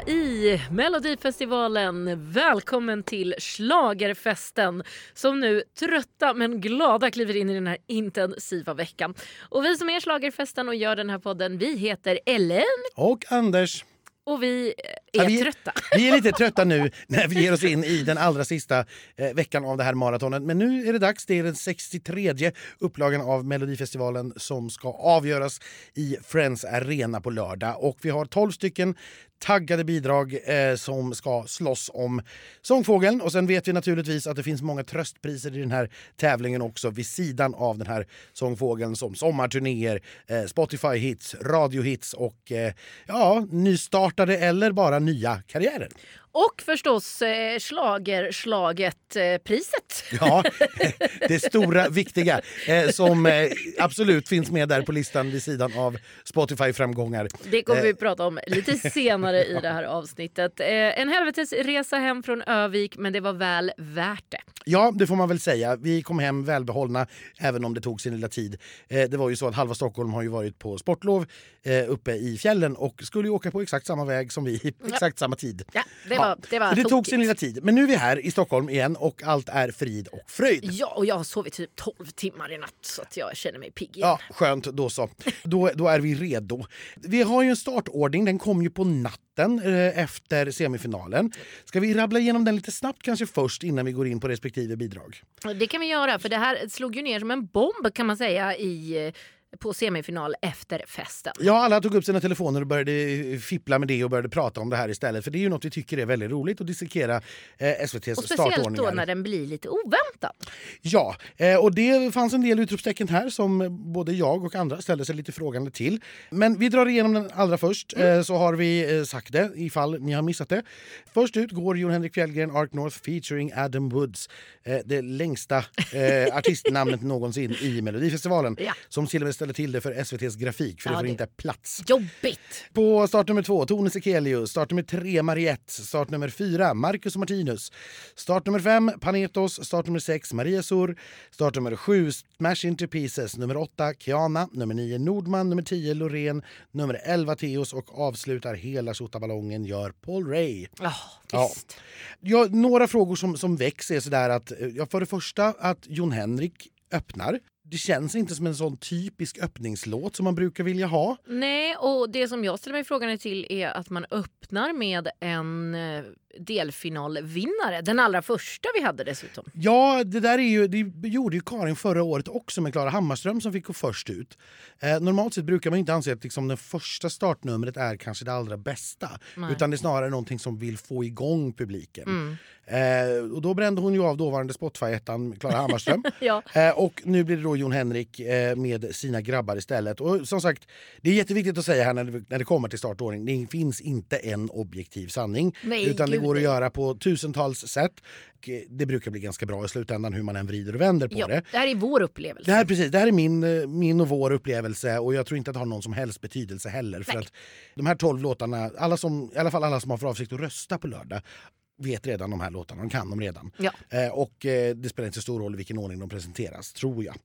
tillbaka i Melodifestivalen. Välkommen till Schlagerfesten som nu trötta men glada kliver in i den här intensiva veckan. Och vi som är Schlagerfesten och gör den här podden, vi heter Ellen Och Anders. och vi är Ja, vi, trötta. Vi är lite trötta nu när vi ger oss in i den allra sista eh, veckan av det här maratonet. Men nu är det dags. Det är den 63 upplagan av Melodifestivalen som ska avgöras i Friends Arena på lördag. Och vi har 12 stycken taggade bidrag eh, som ska slåss om Sångfågeln. Och sen vet vi naturligtvis att det finns många tröstpriser i den här tävlingen också vid sidan av den här Sångfågeln som sommarturnéer, eh, Spotify-hits, radiohits och eh, ja, nystartade eller bara nya karriärer. Och förstås eh, Schlagerslaget-priset. Ja, det stora viktiga eh, som eh, absolut finns med där på listan vid sidan av Spotify-framgångar. Det kommer vi Eh. prata om lite senare i det här avsnittet. Eh, en helvetesresa hem från Övik men det var väl värt det. Ja, det får man väl säga. Vi kom hem välbehållna även om det tog sin lilla tid. Eh, det var ju så att halva Stockholm har ju varit på sportlov eh, uppe i fjällen och skulle ju åka på exakt samma väg som vi, exakt samma tid. Ja, det var, det var det tog sin lilla tid. Men nu är vi här i Stockholm igen och allt är frid och fröjd. Ja, och jag har sovit typ 12 timmar i natt så att jag känner mig pigg igen. Ja, skönt. Då så. Då, då är vi redo. Vi har ju en startordning. Den kom ju på natten eh, efter semifinalen. Ska vi rabbla igenom den lite snabbt kanske först innan vi går in på respektive bidrag? Det kan vi göra för det här slog ju ner som en bomb kan man säga i, eh, på semifinal efter festen. Ja, alla tog upp sina telefoner och började eh, fippla med det och började prata om det här istället. För det är ju något vi tycker är väldigt roligt att dissekera eh, SVTs Och speciellt startordningar. då när den blir lite oväntad. Ja, eh, och det fanns en del utropstecken här som både jag och andra ställde sig lite frågande till. Men vi drar igenom den allra först, Mm. eh, så har vi eh, sagt det ifall ni har missat det. Först ut går Jon Henrik Fjällgren, Ark North featuring Adam Woods. Eh, det längsta eh, artistnamnet någonsin i Melodifestivalen. Ja. Som med ställer till det för SVTs grafik, för Ja, det får det- inte plats. Jobbigt! På startnummer två, Tone Sekelius. Startnummer tre, Mariette. Startnummer fyra, Marcus och Martinus. Startnummer fem, Panetos. Startnummer sex, Maria Sur. Startnummer sju, Smash Into Pieces. Nummer åtta, Kiana. Nummer nio, Nordman. Nummer tio, Loreen. Nummer elva, Teos. Och avslutar hela tjottaballongen gör Paul Ray. Ja, Ja. visst. Ja, några frågor som, som väcks är sådär att, eh, ja, för det första att Jon Henrik öppnar. Det känns inte som en sån typisk öppningslåt som man brukar vilja ha. Nej, och det som jag ställer mig frågan till är att man öppnar med en eh, delfinalvinnare. Den allra första vi hade dessutom. Ja, det där är ju, det gjorde ju Karin förra året också med Klara Hammarström som fick gå först ut. Eh, normalt sett brukar man inte anse att liksom, det första startnumret är kanske det allra bästa. Nej. Utan det är snarare någonting som vill få igång publiken. Mm. Eh, och då brände hon ju av dåvarande Spotify-ettan Klara Hammarström. Ja. Eh, och nu blir det då Jon Henrik eh, med sina grabbar istället. Och som sagt, det är jätteviktigt att säga här när det, när det kommer till startordning. Det finns inte en objektiv sanning. Nej, utan det går att göra på tusentals sätt. Eh, det brukar bli ganska bra i slutändan hur man än vrider och vänder på Ja, det. det här är vår upplevelse. Det här, precis, det här är min, eh, min och vår upplevelse och jag tror inte att det har någon som helst betydelse heller. För Nej. att de här tolv låtarna, alla som, i alla fall alla som har för avsikt att rösta på lördag vet redan de här låtarna, de kan dem redan. Ja. Eh, och eh, det spelar inte så stor roll i vilken ordning de presenteras, tror jag.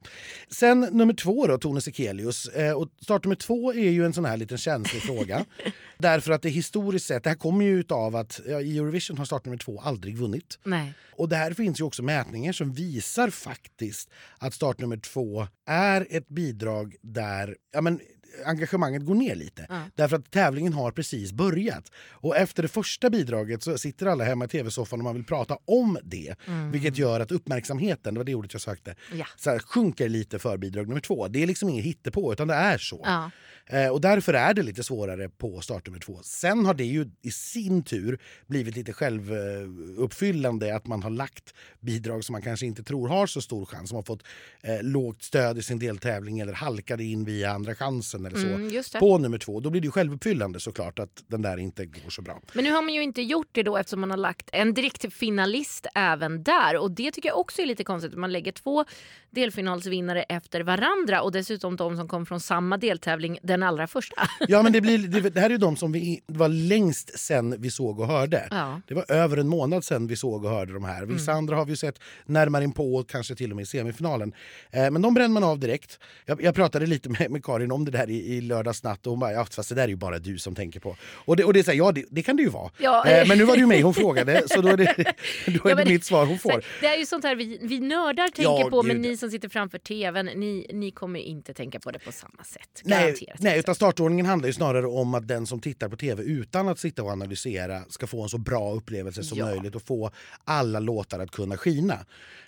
Sen nummer två då, Tone Sekelius. Eh, och startnummer två är ju en sån här liten känslig fråga. Därför att det historiskt sett, det här kommer ju utav att ja, i Eurovision har startnummer två aldrig vunnit. Nej. Och där finns ju också mätningar som visar faktiskt att startnummer två är ett bidrag där ja, men, engagemanget går ner lite. Ja. Därför att tävlingen har precis börjat. Och efter det första bidraget så sitter alla hemma i tv-soffan och man vill prata om det. Vilket gör att uppmärksamheten, det var det ordet jag sökte, Ja. så här, sjunker lite för bidrag nummer två. Det är liksom inget hittepå utan det är så. Ja. Eh, och därför är det lite svårare på startnummer två. Sen har det ju i sin tur blivit lite självuppfyllande att man har lagt bidrag som man kanske inte tror har så stor chans. Som har fått eh, lågt stöd i sin deltävling eller halkade in via Andra chansen eller så. Mm. På nummer två. Då blir det ju självuppfyllande såklart att den där inte går så bra. Men nu har man ju inte gjort det då eftersom man har lagt en direkt finalist även där. Och det tycker jag också är lite konstigt. Man lägger två delfinalsvinnare efter varandra och dessutom de som kom från samma deltävling den allra första. Ja men det, blir, det, det här är de som vi var längst sen vi såg och hörde. Ja. Det var över en månad sen vi såg och hörde de här. Vissa andra har vi ju sett närmare in på, kanske till och med i semifinalen. Eh, men de bränner man av direkt. Jag, jag pratade lite med, med Karin om det där i, i lördags natt och hon bara ja, fast det där är ju bara du som tänker på. Och det, och det är så här, ja det, det kan det ju vara. Ja. Eh, men nu var det ju mig hon frågade så då är det, då är Ja, det mitt svar hon får. Det är ju sånt här vi, vi nördar tänker Ja, på men ni som sitter framför tvn ni, ni kommer inte tänka på det på samma sätt. Nej, Garanterat nej, utan startordningen handlar ju snarare om att den som tittar på tv utan att sitta och analysera ska få en så bra upplevelse som Ja. möjligt och få alla låtar att kunna skina.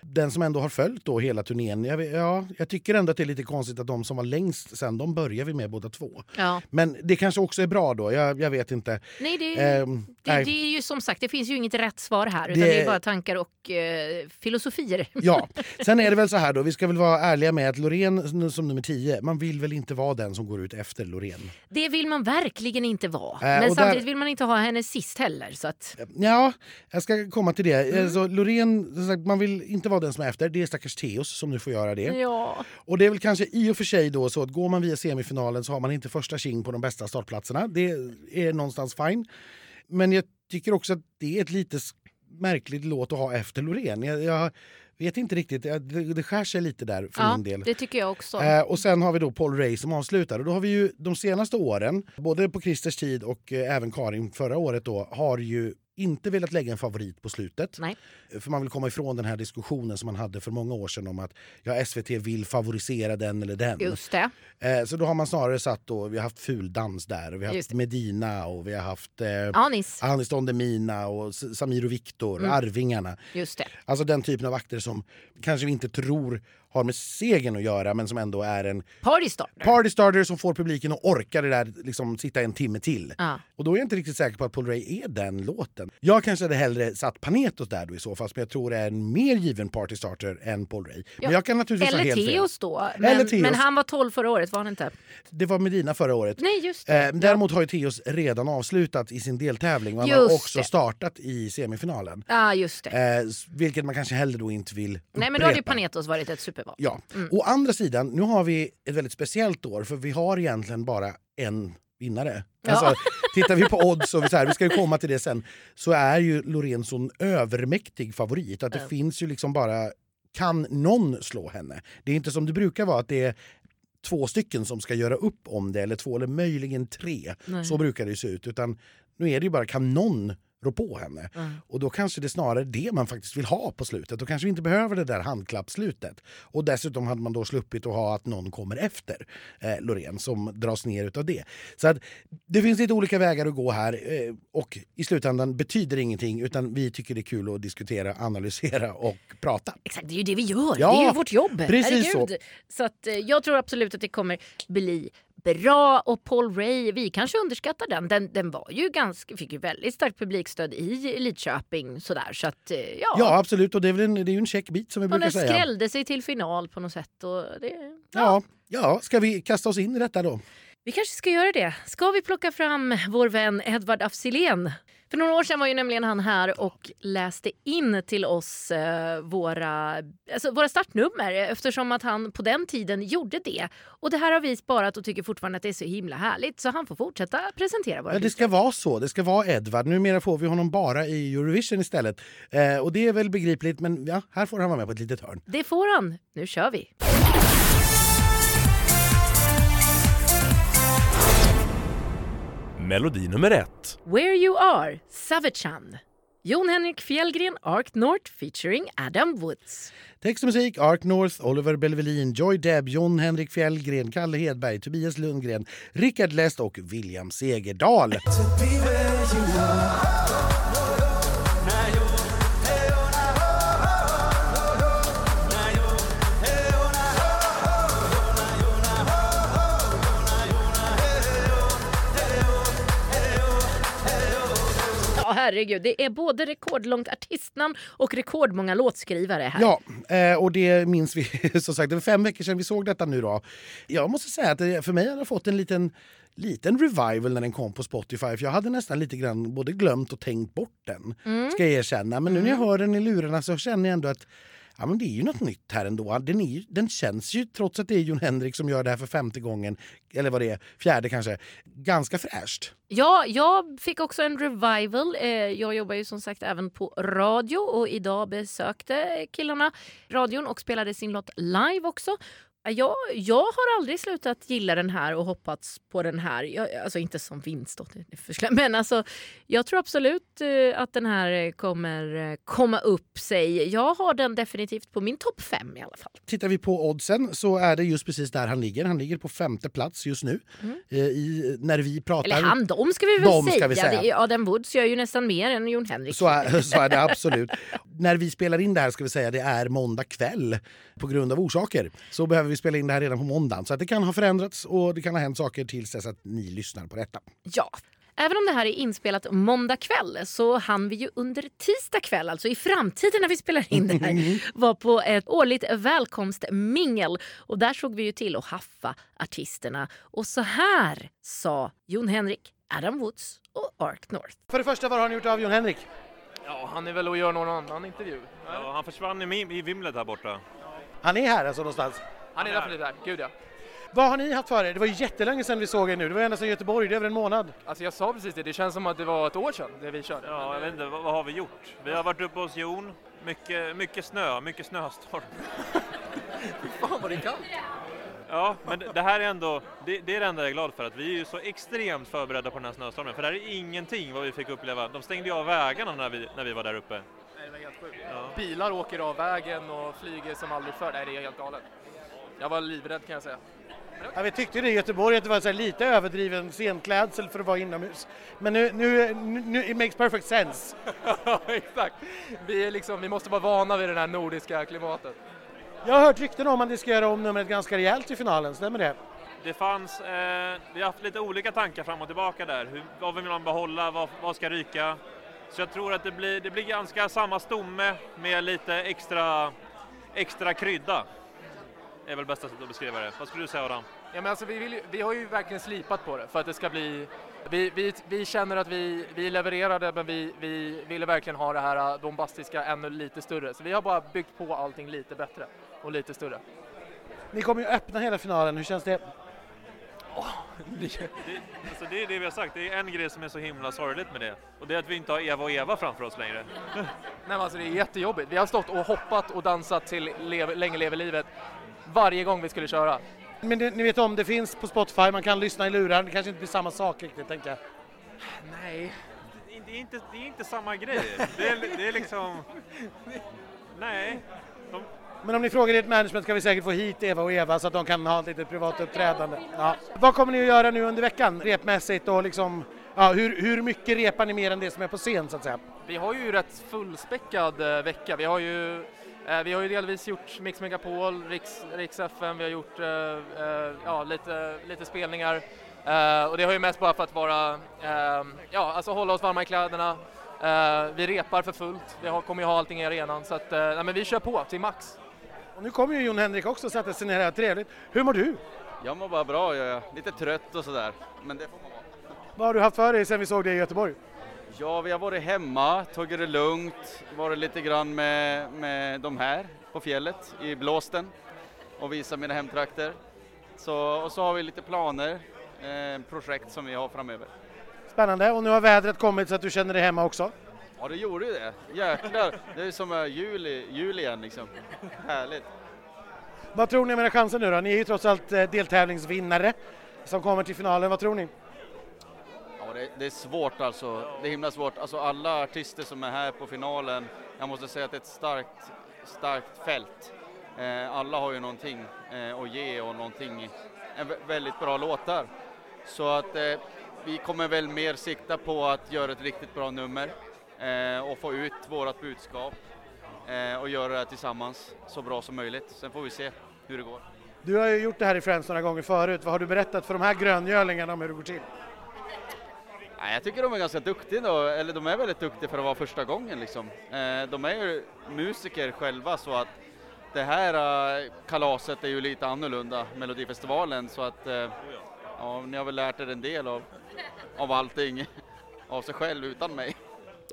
Den som ändå har följt då hela turnén, jag, ja, jag tycker ändå att det är lite konstigt att de som var längst sen, de börjar vi med båda två. Ja. Men det kanske också är bra då, jag, jag vet inte. Nej, det, Ehm, det, det är ju som sagt, det finns ju inget rätt svar här utan Det- det är bara tankar och eh, filosofier. Ja, sen är det väl så här då, vi ska väl vara ärliga med att Loreen som nummer 10, man vill väl inte vara den som går ut efter Loreen. Det vill man verkligen inte vara. Men och där- samtidigt vill man inte ha henne sist heller. Så att, Ja, jag ska komma till det. Mm. Alltså, Loreen, man vill inte vara den som är efter. Det är stackars Theos som nu får göra det. ja. Och det är väl kanske i och för sig då så att går man via semifinalen så har man inte första king på de bästa startplatserna. Det är någonstans fine. Men jag tycker också att det är ett lite märkligt låt att ha efter Loreen. Jag, jag vet inte riktigt, det, det skär sig lite där för ja, min del. det tycker jag också. Eh, och sen har vi då Paul Ray som avslutar. Och då har vi ju de senaste åren, både på Christers tid och eh, även Karin förra året då, har ju inte velat lägga en favorit på slutet. Nej. För man vill komma ifrån den här diskussionen som man hade för många år sedan om att ja, SVT vill favorisera den eller den. Just det. Eh, så då har man snarare satt då, vi har haft fuldans där, och vi har haft Medina och vi har haft eh, Anis. Anis Don Demina och Samir och Viktor, Mm. Arvingarna. Just det. Alltså den typen av akter som kanske vi inte tror har med segern att göra men som ändå är en Party starter. party som får publiken att orka det där, liksom, sitta en timme till. Ja. Och då är jag inte riktigt säker på att Paul Ray är den låten. Jag kanske hade hellre satt Panetos där då i så fall, som jag tror är en mer given party starter än Paul Ray. Men Ja. jag kan naturligtvis Eller. Theos då. Men, men han var 12 förra året, var han inte? Det var Medina förra året. Nej, just det. Eh, däremot har ju Theos redan avslutat i sin deltävling och han har Just också det. startat i semifinalen. Ja, just det. Eh, vilket man kanske hellre då inte vill upprepa. Nej, men då hade ju Panetos varit ett superval. Ja. Mm. Å andra sidan, nu har vi ett väldigt speciellt år för vi har egentligen bara en vinnare. Ja. Alltså, tittar vi på odds, och så här, vi ska ju komma till det sen, så är ju en övermäktig favorit att det Ja. finns ju liksom bara, kan någon slå henne? Det är inte som det brukar vara att det är två stycken som ska göra upp om det, eller två eller möjligen tre. Nej. Så brukar det se ut. Utan nu är det ju bara, kan någon rå på henne? Ja. Och då kanske det är snarare det man faktiskt vill ha på slutet. Då kanske vi inte behöver det där handklappslutet. Och dessutom hade man då sluppit att ha att någon kommer efter eh, Loreen som dras ner utav det. Så att det finns lite olika vägar att gå här eh, och i slutändan betyder ingenting utan vi tycker det är kul att diskutera, analysera och prata. Exakt, det är ju det vi gör. Ja, det är ju vårt jobb. precis Herregud. Så att, eh, jag tror absolut att det kommer bli bra. Och Paul Ray, vi kanske underskattar den. Den, den var ju ganska, fick ju väldigt starkt publikstöd i Lidköping. Sådär. Så att, eh, ja. Ja absolut och det är, en, det är ju en checkbit som vi och brukar den säga. skrällde sig till final på något sätt. Och det, ja. Ja, ja, ska vi kasta oss in i detta då? Vi kanske ska göra det. Ska vi plocka fram vår vän Edvard af Sillén? För några år sedan var ju nämligen han här och läste in till oss eh, våra, alltså våra startnummer eftersom att han på den tiden gjorde det. Och det här har vi sparat och tycker fortfarande att det är så himla härligt så han får fortsätta presentera våra Ja, det ska vara så. Det ska vara Edvard. Numera får vi honom bara i Eurovision istället. Eh, och det är väl begripligt, men ja, här får han vara med på ett litet hörn. Det får han. Nu kör vi! Melodi nummer ett. Where You Are, Savichan. Jon Henrik Fjällgren, Ark North featuring Adam Woods. Text och musik Art North, Oliver Belvelin, Joy Deb, John Henrik Fjällgren, Kalle Hedberg, Tobias Lundgren, Rickard Läst och William Segerdahl. Herregud. Det är både rekordlångt artistnamn och rekordmånga låtskrivare här. Ja, eh, och det minns vi som sagt. Det var fem veckor sedan vi såg detta nu då. Jag måste säga att det, för mig har det fått en liten, liten revival när den kom på Spotify. För jag hade nästan lite grann både glömt och tänkt bort den. Ska jag erkänna. Men nu när jag hör den i lurarna så känner jag ändå att Ja, men det är ju något nytt här ändå. Den, är den känns ju, trots att det är Jon Henrik som gör det här för femte gången, eller vad det är, fjärde kanske, ganska fräscht. Ja, jag fick också en revival. Eh, jag jobbar ju som sagt även på radio och idag besökte killarna radion och spelade sin låt live också. Jag, jag har aldrig slutat gilla den här och hoppats på den här. Jag, alltså inte som vinst men alltså, jag tror absolut eh, att den här kommer eh, komma upp sig. Jag har den definitivt på min topp fem i alla fall. Tittar vi på oddsen så är det just precis där han ligger. Han ligger på femte plats just nu. Mm. Eh, I, när vi pratar... Eller han, de ska vi väl de säga. Vi säga. Adam Woods gör ju nästan mer än Jon Henrik. Så är, så är det absolut. när vi spelar in det här ska vi säga det är måndag kväll på grund av orsaker. Så behöver vi spela in det här redan på måndagen. Så att det kan ha förändrats och det kan ha hänt saker tills dess att ni lyssnar på detta. Ja. Även om det här är inspelat måndag kväll så hann vi ju under tisdag kväll, alltså i framtiden när vi spelar in det här, vara på ett årligt välkomstmingel. Och där såg vi ju till att haffa artisterna. Och så här sa Jon Henrik, Adam Woods och Ark North. För det första, vad har ni gjort av Jon Henrik? Ja, han är väl och gör någon annan intervju. Ja, han försvann i, i vimlet här borta. Han är här alltså någonstans? Han är definitivt här, gud ja. Vad har ni haft för er? Det var ju jättelänge sedan vi såg er nu. Det var ända sedan Göteborg, det är över en månad. Alltså jag sa precis det, det känns som att det var ett år sedan det vi körde. Ja, jag vet inte, vad, vad har vi gjort? Vi har varit uppe hos Jon, mycket, mycket snö, mycket snöstorm. Fan vad det är kallt! Ja, men det här är ändå, det, det, är det enda jag är glad för, att vi är ju så extremt förberedda på den här snöstormen. För det här är ingenting vad vi fick uppleva. De stängde ju av vägarna när vi, när vi var där uppe. Nej, det var helt sjukt. Ja. Bilar åker av vägen och flyger som aldrig förr. Nej, det är helt galet. Jag var livrädd kan jag säga. Ja, vi tyckte det i Göteborg att det var så lite överdriven scenklädsel för att vara inomhus. Men nu, nu, nu it makes perfect sense. Exakt. Vi, är liksom, vi måste vara vana vid det här nordiska klimatet. Jag har hört rykten om att ni ska göra om numret ganska rejält i finalen, stämmer det? Det fanns, eh, vi har haft lite olika tankar fram och tillbaka där. Hur, vad vill man behålla, vad, vad ska ryka? Så jag tror att det blir, det blir ganska samma stomme med lite extra, extra krydda. Är väl bästa sättet att beskriva det. Vad skulle du säga Adam? Ja, men alltså, vi, vill, vi har ju verkligen slipat på det för att det ska bli... Vi, vi, vi känner att vi, vi levererade men vi, vi ville verkligen ha det här bombastiska ännu lite större. Så vi har bara byggt på allting lite bättre och lite större. Ni kommer ju öppna hela finalen, hur känns det? Oh, det, alltså det är det vi har sagt, det är en grej som är så himla sorgligt med det. Och det är att vi inte har Eva och Eva framför oss längre. Nej men alltså det är jättejobbigt. Vi har stått och hoppat och dansat till lev, Länge lever livet varje gång vi skulle köra. Men det, ni vet om, det finns på Spotify, man kan lyssna i lurar, det kanske inte blir samma sak riktigt tänker jag. Nej, det är inte, det är inte samma grej. Det är, det är liksom... Nej. De... Men om ni frågar ert management kan vi säkert få hit Eva och Eva så att de kan ha ett litet privat uppträdande. Ja. Vad kommer ni att göra nu under veckan repmässigt och liksom, ja, hur, hur mycket repar ni mer än det som är på scen så att säga? Vi har ju rätt fullspäckad eh, vecka. Vi har ju vi har ju delvis gjort Mix Megapol, Riks, Riks FM, vi har gjort eh, eh, ja, lite, lite spelningar och det har ju mest bara för att vara, ja, alltså hålla oss varma i kläderna. vi repar för fullt, vi har, kommer ju ha allting i arenan så att, nej, men vi kör på till max. Och nu kommer ju Jon Henrik också sätta sig ner här, trevligt. Hur mår du? Jag mår bara bra, jag är lite trött och sådär, men det får man vara. Vad har du haft för dig sen vi såg dig i Göteborg? Ja, vi har varit hemma, tagit det lugnt, varit lite grann med, med de här på fjället i blåsten och visat mina hemtrakter. Så, och så har vi lite planer, eh, projekt som vi har framöver. Spännande, och nu har vädret kommit så att du känner dig hemma också? Ja, det gjorde ju det. Jäklar, det är som juli, juli igen liksom. Härligt. Vad tror ni om era chanser nu då? Ni är ju trots allt eh, deltävlingsvinnare som kommer till finalen. Vad tror ni? Det, det, är svårt alltså. Det är himla svårt. Alltså alla artister som är här på finalen, jag måste säga att det är ett starkt, starkt fält. Eh, alla har ju någonting eh, att ge och någonting, eh, en väldigt bra låtar. Så att eh, vi kommer väl mer sikta på att göra ett riktigt bra nummer eh, och få ut vårat budskap eh, och göra det tillsammans så bra som möjligt. Sen får vi se hur det går. Du har ju gjort det här i Friends några gånger förut. Vad har du berättat för de här gröngölingarna om hur det går till? Jag tycker de är ganska duktiga då, eller de är väldigt duktiga för att vara första gången liksom. Eh, de är ju musiker själva så att det här eh, kalaset är ju lite annorlunda, Melodifestivalen, så att eh, ja, ni har väl lärt er en del av, av allting av sig själv utan mig.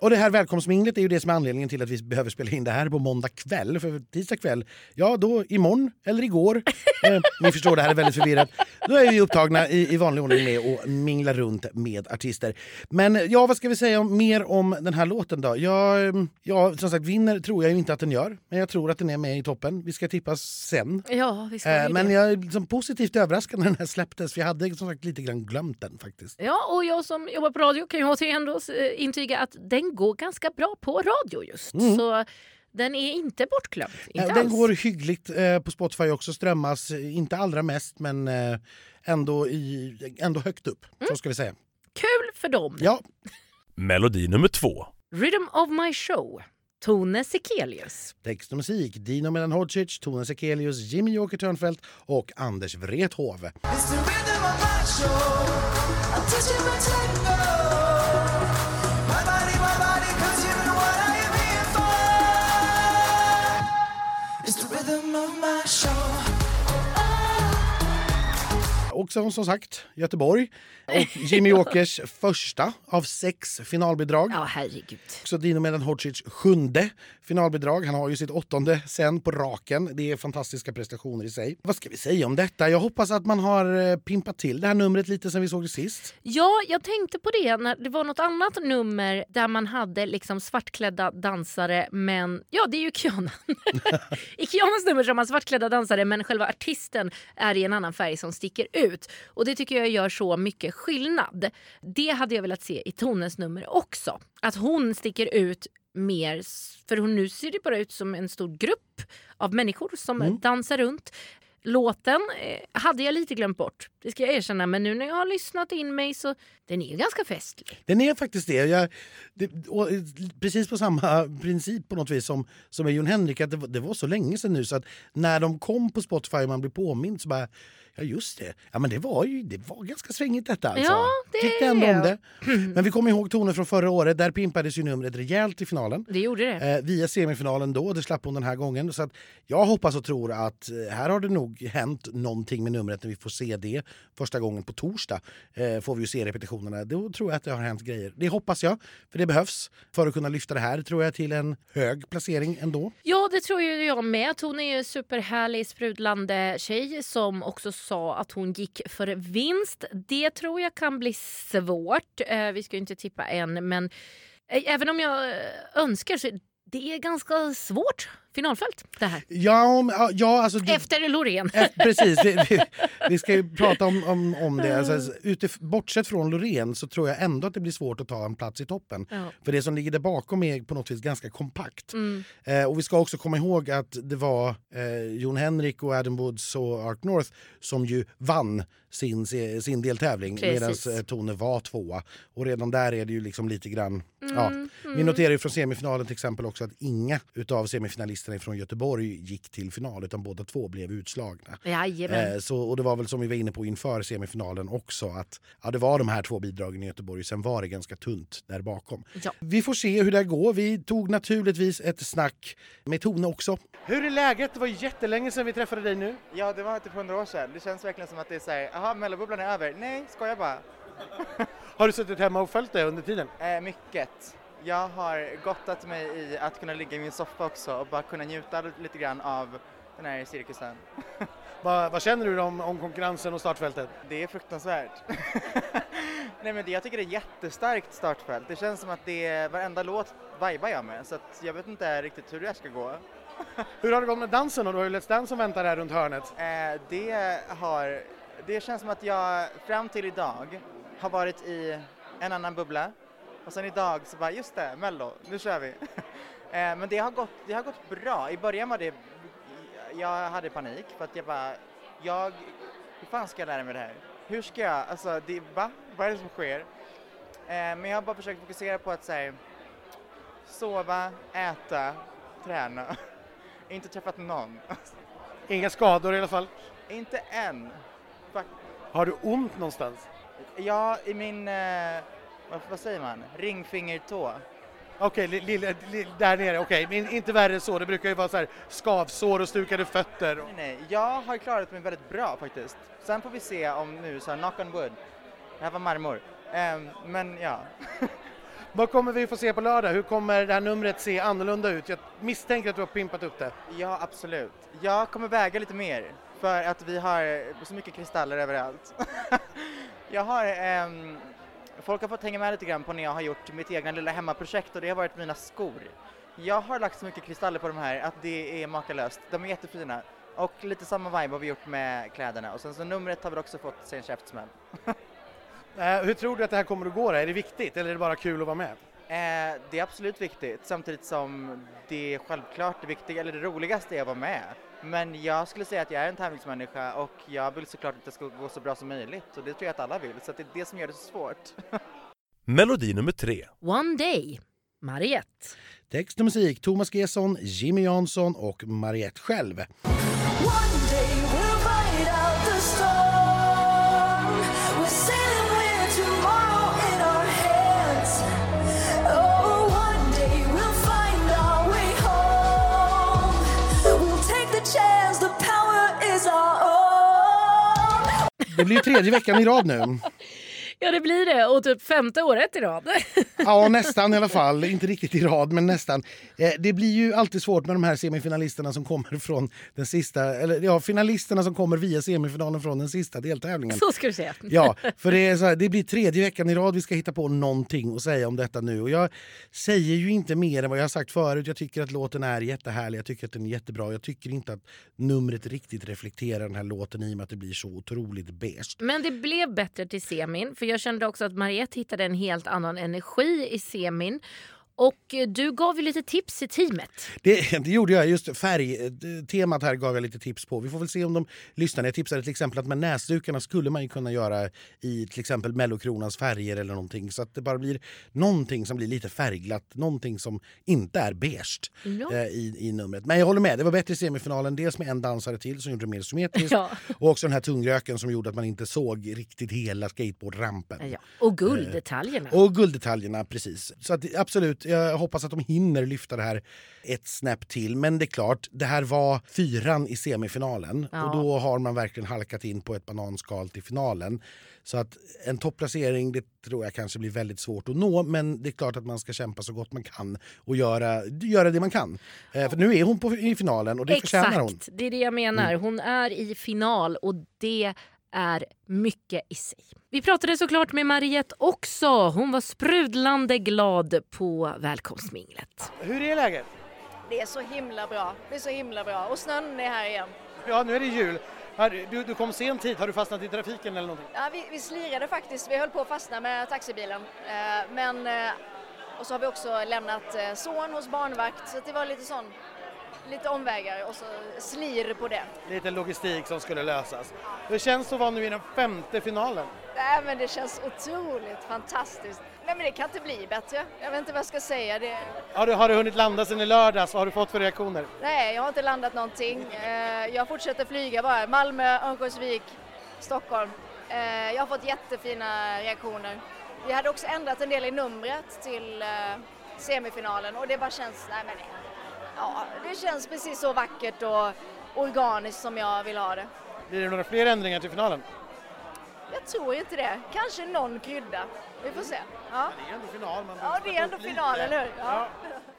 Och det här välkomstminglet är ju det som är anledningen till att vi behöver spela in det här på måndag kväll. För tisdag kväll, ja då imorgon eller igår, eh, ni förstår det här är väldigt förvirrat, då är vi upptagna i, i vanlig ordning med att mingla runt med artister. Men ja, vad ska vi säga om, mer om den här låten då? Jag, eh, ja, som sagt, vinner tror jag inte att den gör, men jag tror att den är med i toppen. Vi ska tippas sen. Ja, vi ska Eh, men jag är liksom positivt överraskad när den här släpptes, för jag hade som sagt lite grann glömt den faktiskt. Ja, och jag som jobbar på radio kan ju återigen då, eh, intyga att den går ganska bra på radio just. Så den är inte bortglömd. Inte Eh, Den alls. går hyggligt eh, på Spotify också, strömmas eh, inte allra mest men eh, ändå, i, ändå högt upp. Så ska vi säga. Kul för dem. Ja, Melodi nummer två. Rhythm of my show. Tone Sekelius. text och musik Dino Melan Hodzic, Tone Sekelius, Jimmy Joker Törnfeldt och Anders Wrethov. It's the rhythm of my show. I'm teaching my tango. It's the rhythm of my show. Och som, som sagt, Göteborg. Och Jimmy Jokers första av sex finalbidrag. Ja, herregud. Också Dino Melan Hodzic sjunde finalbidrag. Han har ju sitt åttonde sen på raken. Det är fantastiska prestationer i sig. Vad ska vi säga om detta? Jag hoppas att man har eh, pimpat till det här numret lite sen vi såg det sist. Ja, jag tänkte på det när det var något annat nummer där man hade liksom svartklädda dansare men ja, det är ju Kiana. I Kianas nummer så har man svartklädda dansare men själva artisten är i en annan färg som sticker ut. Och det tycker jag gör så mycket skillnad. Det hade jag velat se i Tones nummer också. Att hon sticker ut mer, för hon nu ser det bara ut som en stor grupp av människor som dansar runt. Låten eh, hade jag lite glömt bort, det ska jag erkänna. Men nu när jag har lyssnat in mig så den är ju ganska festlig. Den är faktiskt det. Jag, det och, eh, precis på samma princip på något vis som, som med Jon Henrik. Att det, var- det var så länge sedan nu så att när de kom på Spotify och man blev påmind så bara Ja just det, ja, men det var ju det var ganska svängigt detta alltså. Ja, det Tyckte ändå om det. Men vi kommer ihåg tonen från förra året, där pimpades ju numret rejält i finalen. Det gjorde det. Eh, via semifinalen då, det slapp hon den här gången. Så att jag hoppas och tror att eh, här har det nog hänt någonting med numret när vi får se det första gången på torsdag. Eh, får vi ju se repetitionerna. Då tror jag att det har hänt grejer. Det hoppas jag, för det behövs för att kunna lyfta det här tror jag till en hög placering ändå. Ja, det tror jag med. Hon är ju superhärlig, sprudlande tjej som också sa att hon gick för vinst. Det tror jag kan bli svårt. Eh, vi ska ju inte tippa än, men eh, även om jag eh, önskar så det är ganska svårt finalfält det här. Ja, ja, alltså... det- Efter Loreen. Eh, Precis, vi, vi, vi ska ju prata om, om, om det. Alltså, utif, bortsett från Loreen så tror jag ändå att det blir svårt att ta en plats i toppen. Ja. För det som ligger där bakom är på något vis ganska kompakt. Mm. Eh, och vi ska också komma ihåg att det var eh, Jon Henrik och Adam Woods och Art North som ju vann sin, sin deltävling medan eh, Tone var tvåa. Och redan där är det ju liksom lite grann... ja. Mm, Vi noterar ju från semifinalen till exempel också att inga utav semifinalisterna från Göteborg gick till final utan båda två blev utslagna. Eh, så, och det var väl som vi var inne på inför semifinalen också att ja, det var de här två bidragen i Göteborg, sen var det ganska tunt där bakom. Ja. Vi får se hur det går. Vi tog naturligtvis ett snack med Tone också. Hur är läget? Det var jättelänge sedan vi träffade dig nu. Ja, det var typ 100 år sedan. Det känns verkligen som att det är såhär, jaha, mellobubblan är över. Nej, skojar bara. Har du suttit hemma och följt det under tiden? Eh, mycket. Jag har gottat mig i att kunna ligga i min soffa också och bara kunna njuta lite grann av den här cirkusen. Vad, vad känner du om, om konkurrensen och startfältet? Det är fruktansvärt. Nej men det, jag tycker det är ett jättestarkt startfält. Det känns som att det är varenda låt vibar jag med så att jag vet inte riktigt hur det här ska gå. Hur har det gått med dansen? Och du har ju Let's Dance som väntar här runt hörnet. Eh, det har, det känns som att jag fram till idag har varit i en annan bubbla och sen idag så bara just det, mello, nu kör vi. eh, men det har, gått, det har gått bra. I början var det, jag hade panik för att jag bara, jag, hur fan ska jag lära mig det här? Hur ska jag, alltså det, va? Vad är det som sker? Eh, men jag har bara försökt fokusera på att säga sova, äta, träna. Inte träffat någon. Inga skador i alla fall. Inte än. Fuck. Har du ont någonstans? Ja, i min, eh, vad, vad säger man, ringfingertå. Okej, li, li, li, där nere. Okej, men inte värre än så. Det brukar ju vara så här skavsår och stukade fötter. Nej, nej, jag har klarat mig väldigt bra faktiskt. Sen får vi se om nu, så här, knock on wood. Det här var marmor. Ehm, men ja, Vad kommer vi få se på lördag? Hur kommer det här numret se annorlunda ut? Jag misstänker att du har pimpat upp det. Ja, absolut. Jag kommer väga lite mer för att vi har så mycket kristaller överallt. jag har, ehm, folk har fått hänga med lite grann på när jag har gjort mitt egna lilla hemmaprojekt och det har varit mina skor. Jag har lagt så mycket kristaller på de här att det är makalöst. De är jättefina. Och lite samma vibe har vi gjort med kläderna. Och sen så numret har vi också fått sig en käftsmäll. Eh, hur tror du att det här kommer att gå? Då? Är det viktigt eller är det bara kul att vara med? Eh, det är absolut viktigt samtidigt som det är självklart det viktiga, eller det roligaste är att vara med. Men jag skulle säga att jag är en tävlingsmänniska och jag vill såklart att det ska gå så bra som möjligt och det tror jag att alla vill så det är det som gör det så svårt. Melodi nummer tre. One Day, Mariette. Text och musik Thomas Gesson, Jimmy Jansson och Mariette själv. One Det blir ju tredje veckan i rad nu. Ja det blir det och typ femte året i rad. Ja, nästan i alla fall. Inte riktigt i rad, men nästan. Eh, det blir ju alltid svårt med de här semifinalisterna som kommer från den sista... Eller ja, finalisterna som kommer via semifinalen från den sista deltävlingen. Så ska du säga. Ja, för det, här, det blir tredje veckan i rad vi ska hitta på någonting och säga om detta nu. Och jag säger ju inte mer än vad jag har sagt förut. Jag tycker att låten är jättehärlig, jag tycker att den är jättebra. Jag tycker inte att numret riktigt reflekterar den här låten i och med att det blir så otroligt beige. Men det blev bättre till semin för jag kände också att Mariette hittade en helt annan energi i semin. Och eh, du gav ju lite tips i teamet. Det, det gjorde jag. Just färgtemat här gav jag lite tips på. Vi får väl se om de lyssnar. Jag tipsade till exempel att med näsdukarna skulle man ju kunna göra i till exempel Mellokronans färger eller någonting. Så att det bara blir någonting som blir lite färgglatt. Någonting som inte är beige Ja. eh, i, i numret. Men jag håller med, det var bättre i semifinalen. Dels med en dansare till som gjorde det mer symmetriskt. Ja. Och också den här tungröken som gjorde att man inte såg riktigt hela skateboardrampen. Ja. Och gulddetaljerna. Och gulddetaljerna, precis. Så att, absolut, jag hoppas att de hinner lyfta det här ett snäpp till. Men det är klart, det här var fyran i semifinalen. Ja. Och då har man verkligen halkat in på ett bananskal till finalen. Så att en topplacering, det tror jag kanske blir väldigt svårt att nå. Men det är klart att man ska kämpa så gott man kan och göra, göra det man kan. Eh, för nu är hon på, i finalen och det förtjänar hon. Mm. Exakt, det är det jag menar. Hon är i final och det är mycket i sig. Vi pratade såklart med Mariette också. Hon var sprudlande glad på välkomstminglet. Hur är läget? Det är så himla bra. Det är så himla bra. Och snön är här igen. Ja, nu är det jul. Du, du kom sent hit, har du fastnat i trafiken eller någonting? Ja, vi, vi slirade faktiskt. Vi höll på att fastna med taxibilen. Eh, men, eh, och så har vi också lämnat eh, son hos barnvakt. Så det var lite sån, lite omvägar och så slir på det. Lite logistik som skulle lösas. Hur känns det att vara nu i den femte finalen? Nej, men det känns otroligt fantastiskt. Nej, men det kan inte bli bättre. Jag vet inte vad jag ska säga. Det, Har du, har du hunnit landa sen i lördags? Vad har du fått för reaktioner? nej, jag har inte landat någonting. Eh, jag fortsätter flyga bara. Malmö, Örnsköldsvik, Stockholm. Eh, jag har fått jättefina reaktioner. Vi hade också ändrat en del i numret till eh, semifinalen och det bara känns, nej men ja, det känns precis så vackert och organiskt som jag vill ha det. Blir det några fler ändringar till finalen? Jag tror inte det. Kanske någon krydda. Vi får se. Ja, Det är ändå final. Man ja det är ändå final, eller hur? Ja.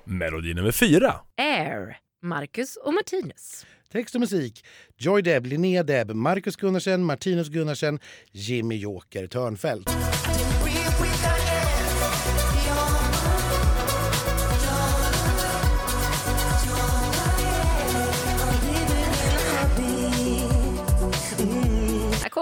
Melodi nummer fyra. Air, Marcus och Martinus. Text och musik Joy Deb, Linnea Deb, Marcus Gunnarsen, Martinus Gunnarsen, Jimmy Joker Törnfeldt.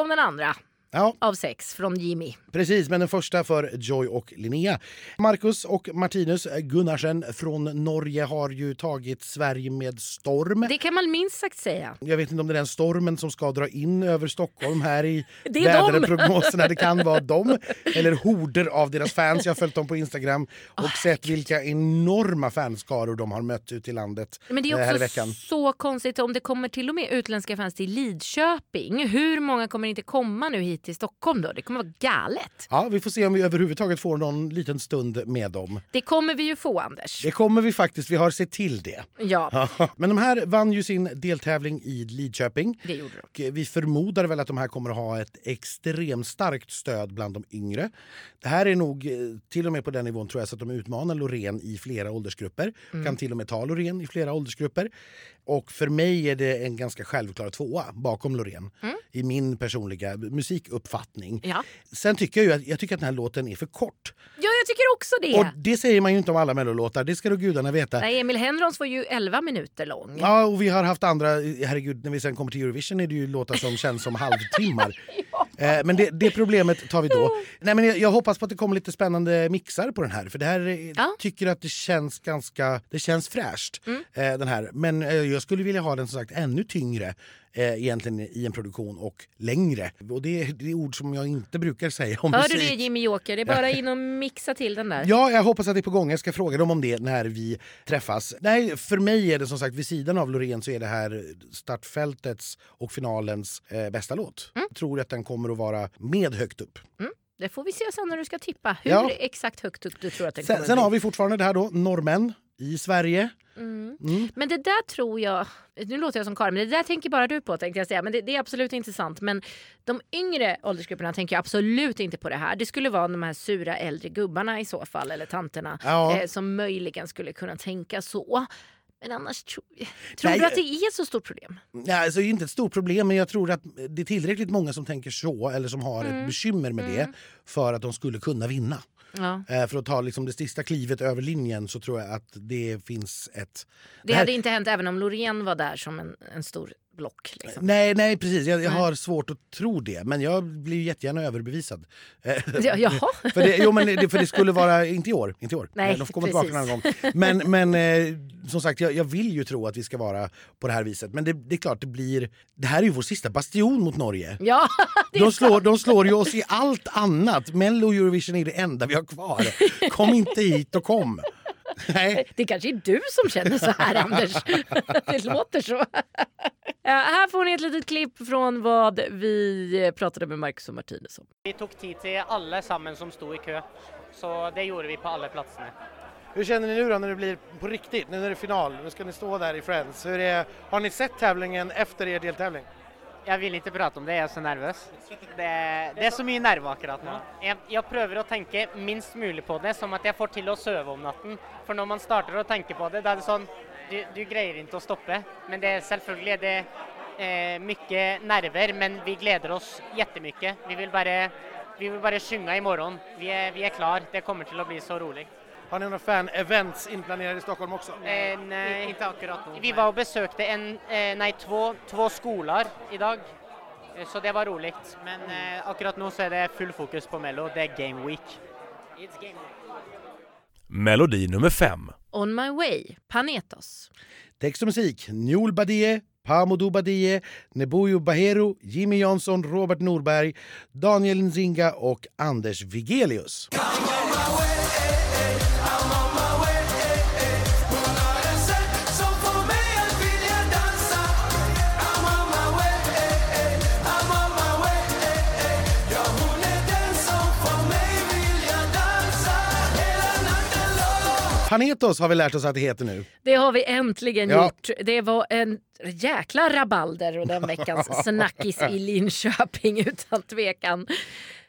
Den andra. Ja, av sex från Jimmy. precis. Men den första för Joy och Linnea. Marcus och Martinus Gunnarsen från Norge har ju tagit Sverige med storm. Det kan man minst sagt säga. Jag vet inte om det är den stormen som ska dra in över Stockholm här i Det dem. väderprognoserna. Det kan vara dem eller horder av deras fans. Jag har följt dem på Instagram och sett vilka enorma fanskaror de har mött ute i landet Men det är också så konstigt om det kommer till och med utländska fans till Lidköping. Hur många kommer inte komma nu hit hit till Stockholm då. Det kommer vara galet. Ja, vi får se om vi överhuvudtaget får någon liten stund med dem. Det kommer vi ju få Anders. Det kommer vi faktiskt, vi har sett till det. Ja, Men de här vann ju sin deltävling i Lidköping. det gjorde de. Eh, vi förmodar väl att de här kommer att ha ett extremt starkt stöd bland de yngre. Det här är nog eh, till och med på den nivån tror jag så att de utmanar Loreen i flera åldersgrupper. Kan till och med ta Loreen i flera åldersgrupper. Och för mig är det en ganska självklar tvåa bakom Loreen i min personliga musikuppfattning. Ja. Sen tycker jag att, jag tycker att den här låten är för kort. ja, jag tycker också det. Och det säger man ju inte om alla mellolåtar, det ska då gudarna veta. Nej, Emil Henrons var ju 11 minuter lång. Ja, och vi har haft andra, herregud, när vi sen kommer till Eurovision är det ju låtar som känns som halvtimmar. Eh, men det, det problemet tar vi då. Nej, men jag, jag hoppas på att det kommer lite spännande mixar på den här. För det här eh, Ja. tycker att det känns ganska, det känns fräscht. Eh, den här. Men jag skulle vilja ha den som sagt ännu tyngre eh, egentligen i en produktion och längre. Och det, är- det är ord som jag inte brukar säga om Hör musik. du det Jimmy Joker? Det är bara in och mixa till den där. Ja, jag hoppas att det är på gång. Jag ska fråga dem om det när vi träffas. Nej, för mig är det som sagt vid sidan av Loreen så är det här startfältets och finalens eh, bästa låt. Mm. Jag tror att den kommer att vara med högt upp. Det får vi se sen när du ska tippa. Hur Ja. exakt högt upp du tror att den Sen, kommer sen bli. har vi fortfarande det här då, norrmän i Sverige. Mm. Mm. Men det där tror jag, nu låter jag som Karin, men det där tänker bara du på tänkte jag säga. Men det, det är absolut inte sant. Men de yngre åldersgrupperna tänker jag absolut inte på det här. Det skulle vara de här sura äldre gubbarna i så fall, eller tanterna, Ja. eh, som möjligen skulle kunna tänka så. Men annars tro, tror Nej, du att det är ett så stort problem? Ja, alltså, det är inte ett stort problem, men jag tror att det är tillräckligt många som tänker så eller som har Mm. ett bekymmer med det för att de skulle kunna vinna. Ja. Eh, för att ta liksom, det sista klivet över linjen så tror jag att det finns ett... Det här- hade inte hänt även om Loreen var där som en, en stor block. Liksom. Nej, nej precis. Jag, jag Nej. har svårt att tro det. Men jag blir jättegärna överbevisad. Ja, jaha. för, det, jo, men det, för det skulle vara, inte i år, inte i år. Nej, De får komma tillbaka en annan gång. Men, men eh, som sagt, jag, jag vill ju tro att vi ska vara på det här viset. Men det, det är klart, det blir... Det här är ju vår sista bastion mot Norge. Ja, De slår, sant. de slår ju oss i allt annat. Mello och Eurovision är det enda vi har kvar. Kom inte hit och kom. Nej. Det kanske är du som känner så här Anders. Det låter så. Ja, här får ni ett litet klipp från vad vi pratade med Marcus och Martinez om. Vi tog tid till alla sammen som stod i kö, så det gjorde vi på alla platserna. Hur känner ni nu då när det blir på riktigt? Nu när det är final, nu ska ni stå där i Friends. Hur är, har ni sett tävlingen efter er deltävling? Jag vill inte prata om det, jag är så nervös. Det, det är så mycket nerver akkurat nu. Jag, jag prøver att tänka minst möjligt på det, som att jag får till att sova om natten. För när man startar att tänka på det, då är det sån, Du, du grejer inte att stoppa. Men det är självklart det eh, mycket nerver, men vi gläder oss jättemycket. Vi vill bara, vi vill bara sjunga imorgon. Vi är, vi är klara, Det kommer till att bli så roligt. Har ni några fan-events inplanerade i Stockholm också? Eh, nej, inte akkurat nu. Vi var och besökte en, eh, nej, två, två skolor idag. Eh, Så det var roligt. Men eh, akkurat nu så är det full fokus på Mello. Det är Game Week. It's Game Week. Melodi nummer fem. On my way, Panetos. Text och musik, Njol Badie, Pamoudou Badie, Nebuyo Bahero, Jimmy Jansson, Robert Norberg, Daniel Nzinga och Anders Vigelius. Panetos har vi lärt oss att det heter nu. Det har vi äntligen Ja. gjort. Det var en jäkla rabalder och den veckans snackis i Linköping utan tvekan.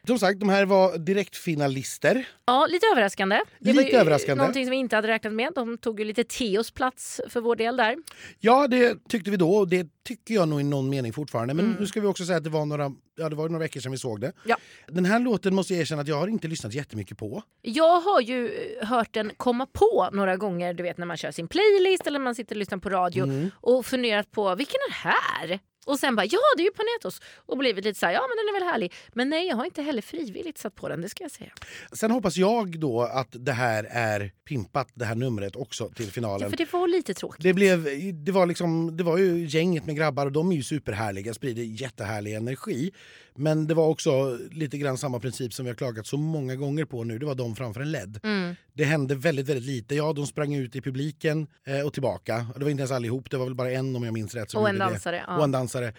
Som sagt, de här var direktfinalister. Ja, lite överraskande. Det Lite var överraskande. någonting som vi inte hade räknat med. De tog ju lite Teos plats för vår del där. Ja, det tyckte vi då och det tycker jag nog i någon mening fortfarande. Men Mm. nu ska vi också säga att det var några, ja, det var några veckor sedan vi såg det. Ja. Den här låten måste jag erkänna att jag har inte lyssnat jättemycket på. Jag har ju eh, hört den komma på några gånger, du vet när man kör sin playlist eller man sitter och lyssnar på radio Mm. och funderat på vilken är det här? Och sen bara ja det är ju Panetos och blivit lite så här, ja men den är väl härlig. Men nej jag har inte heller frivilligt satt på den, det ska jag säga. Sen hoppas jag då att det här är pimpat, det här numret också till Ja, finalen. för det var lite tråkigt. Det, blev, det, var liksom, det var ju gänget med grabbar och de är ju superhärliga, sprider jättehärlig energi. Men det var också lite grann samma princip som vi har klagat så många gånger på nu. Det var de framför en LED. Mm. Det hände väldigt, väldigt lite. Ja, de sprang ut i publiken eh, och tillbaka. Det var inte ens allihop, det var väl bara en om jag minns rätt. som Och en det. dansare, ja. Och en dansare dansare.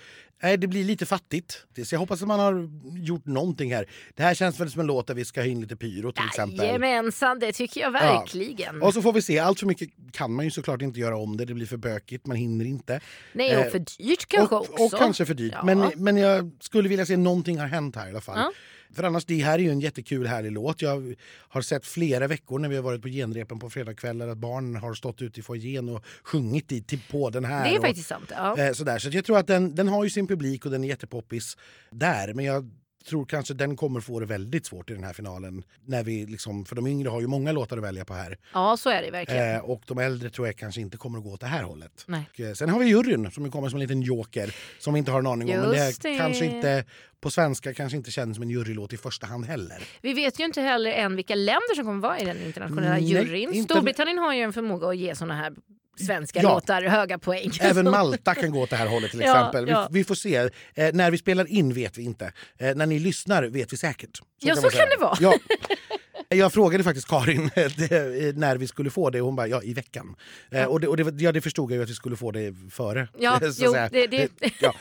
Nej, det blir lite fattigt. Så jag hoppas att man har gjort någonting här. Det här känns väl som en låt där vi ska ha in lite pyro till exempel. Jajamensan, det tycker jag verkligen. Och så får vi se. Allt för mycket kan man ju såklart inte göra om det. Det blir för bökigt, man hinner inte. Nej, och Eh, för dyrt kanske och, också. Och kanske för dyrt. Ja. Men, men jag skulle vilja se någonting har hänt här i alla fall. Ja. För annars, det här är ju en jättekul härlig låt. Jag har sett flera veckor när vi har varit på genrepen på fredagskvällar att barn har stått ute i foajén och sjungit i, till, på den här. Det är och, faktiskt sant. Ja. Eh, sådär. Så jag tror att den, den har ju sin publik och den är jättepoppis där. Men jag tror kanske den kommer få det väldigt svårt i den här finalen. När vi liksom, för de yngre har ju många låtar att välja på här. ja, så är det verkligen. Eh, och de äldre tror jag kanske inte kommer att gå åt det här hållet. Nej. Och, eh, sen har vi juryn som kommer som en liten joker som vi inte har en aning om. Men det, det. kanske inte på svenska kanske inte känns som en jurylåt i första hand heller. Vi vet ju inte heller än vilka länder som kommer vara i den internationella Nej, juryn. inte- Storbritannien har ju en förmåga att ge såna här svenska Ja. låtar höga poäng. Även Malta kan gå åt det här hållet till Ja, exempel. ja. Vi, vi får se. Eh, när vi spelar in vet vi inte. Eh, när ni lyssnar vet vi säkert. Ja, så man kan säga. det vara. Ja. Jag frågade faktiskt Karin det, när vi skulle få det och hon bara ja, i veckan. Eh, och det, och det, ja, det förstod jag ju att vi skulle få det före. Ja, så jo, det- det- ja.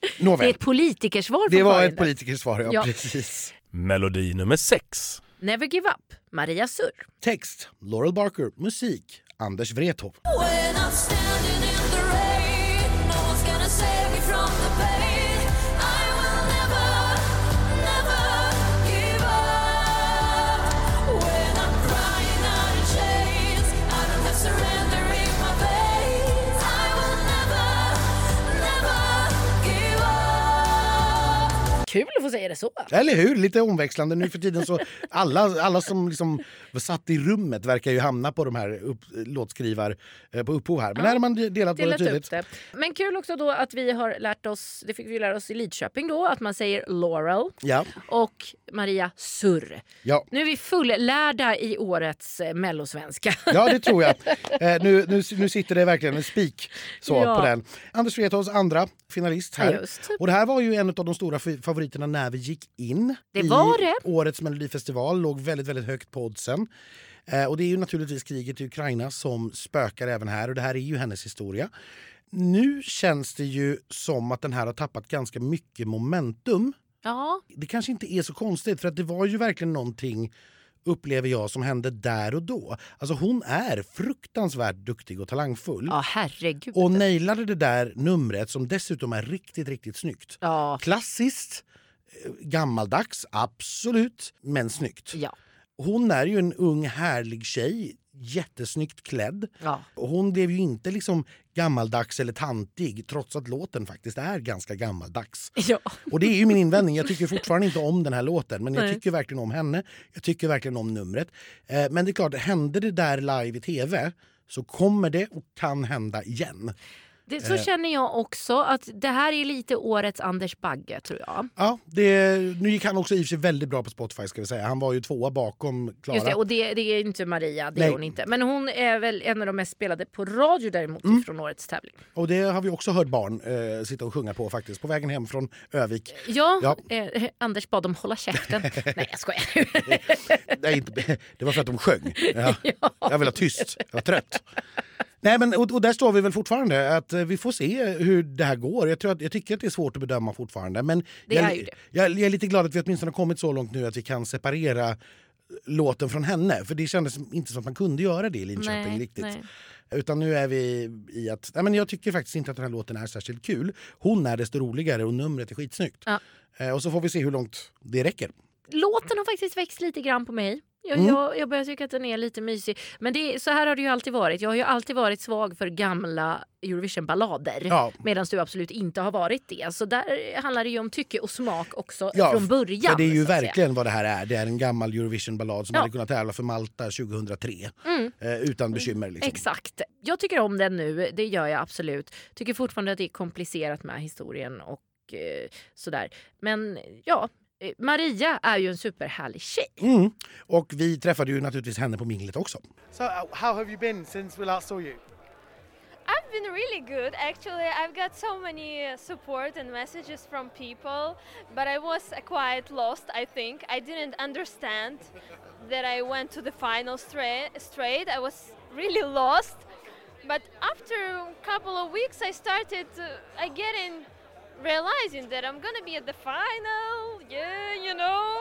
Det är Nåväl, ett politikersvar det var Karin ett politikersvar. Ja, Ja. Precis. Melodi nummer 6. Never give up, Maria Surr. Text Laurel Barker. Musik Anders Wrethov. Kul att få säga det så. Eller hur? Lite omväxlande nu för tiden. så Alla, alla som liksom satt i rummet verkar ju hamna på de här upp, låtskrivar eh, på upphov här. Men här har man de- delat på det Delat tydligt. det. Men kul också då att vi har lärt oss, det fick vi lära oss i Lidköping då, att man säger Laurel Ja, och Maria Surr. ja. Nu är vi fullärda i årets eh, mellosvenska. ja, det tror jag. Eh, nu, nu, nu sitter det verkligen en spik så Ja. på den. Anders Wrethovs andra finalist här. Just. Och det här var ju en av de stora fi- favoriterna när vi gick in Det i det. årets melodifestival. Låg väldigt, väldigt högt på oddsen. Eh, och det är ju naturligtvis kriget i Ukraina som spökar även här och det här är ju hennes historia. Nu känns det ju som att den här har tappat ganska mycket momentum. Ja, Det kanske inte är så konstigt för att det var ju verkligen någonting upplever jag som hände där och då. Alltså hon är fruktansvärt duktig och talangfull. ja herregud. Och nailade det där numret som dessutom är riktigt, riktigt snyggt. Ja, Klassiskt, eh, gammaldags, absolut, men snyggt. ja, Hon är ju en ung härlig tjej, jättesnyggt klädd. ja. Hon blev ju inte liksom gammaldags eller tantig trots att låten faktiskt är ganska gammaldags. ja. Och det är ju min invändning. Jag tycker fortfarande inte om den här låten men jag Nej. tycker verkligen om henne. Jag tycker verkligen om numret. Eh, men det är klart, hände det där live i tv så kommer det och kan hända igen. Det, så Eh. känner jag också att det här är lite årets Anders Bagge tror jag. Ja, det, nu gick han också i och för sig väldigt bra på Spotify ska vi säga. Han var ju tvåa bakom Klara. Just det, och det, det är inte Maria, det är Nej. hon inte. Men hon är väl en av de mest spelade på radio däremot Mm. från årets tävling. Och det har vi också hört barn eh, sitta och sjunga på faktiskt. På vägen hem från Övik. Ja, Ja. Eh, Anders bad dem hålla käften. Nej jag skojar. Nej, inte, det var för att de sjöng. Ja. Jag vill ha tyst. Jag var trött. Nej, men, och, och där står vi väl fortfarande. att eh, Vi får se hur det här går. Jag, tror att, jag tycker att det är svårt att bedöma fortfarande. Men Det jag, är ju det. Jag, jag är lite glad att vi åtminstone har kommit så långt nu att vi kan separera låten från henne. För det kändes inte som att man kunde göra det i Linköping Nej, riktigt. nej. Utan nu är vi i att... Nej, men jag tycker faktiskt inte att den här låten är särskilt kul. Hon är desto roligare och numret är skitsnyggt. Ja. Eh, och så får vi se hur långt det räcker. Låten har faktiskt växt lite grann på mig. Jag, Mm. jag, jag börjar tycka att den är lite mysig. Men det, så här har det ju alltid varit. Jag har ju alltid varit svag för gamla Eurovision-ballader. Ja. Medan du absolut inte har varit det. Så där handlar det ju om tycke och smak också Ja, från början. För det är ju verkligen vad det här är. Det är en gammal Eurovision-ballad som Ja. hade kunnat tävla för Malta 2003. Mm. Eh, utan bekymmer. Liksom. Exakt. Jag tycker om den nu, det gör jag absolut. Tycker fortfarande att det är komplicerat med historien och eh, sådär. Men ja, Maria är ju en superhärlig tjej. Mm. Och vi träffade ju naturligtvis henne på minglet också. So, uh, how have you been since we last saw you? I've been really good. Actually, I've got so many uh, support and messages from people, but I was uh, quite lost, I think. I didn't understand that I went to the final stra- straight. I was really lost. But after a couple of weeks, I started uh, I getting realizing that I'm gonna be at the final. Yeah, you know.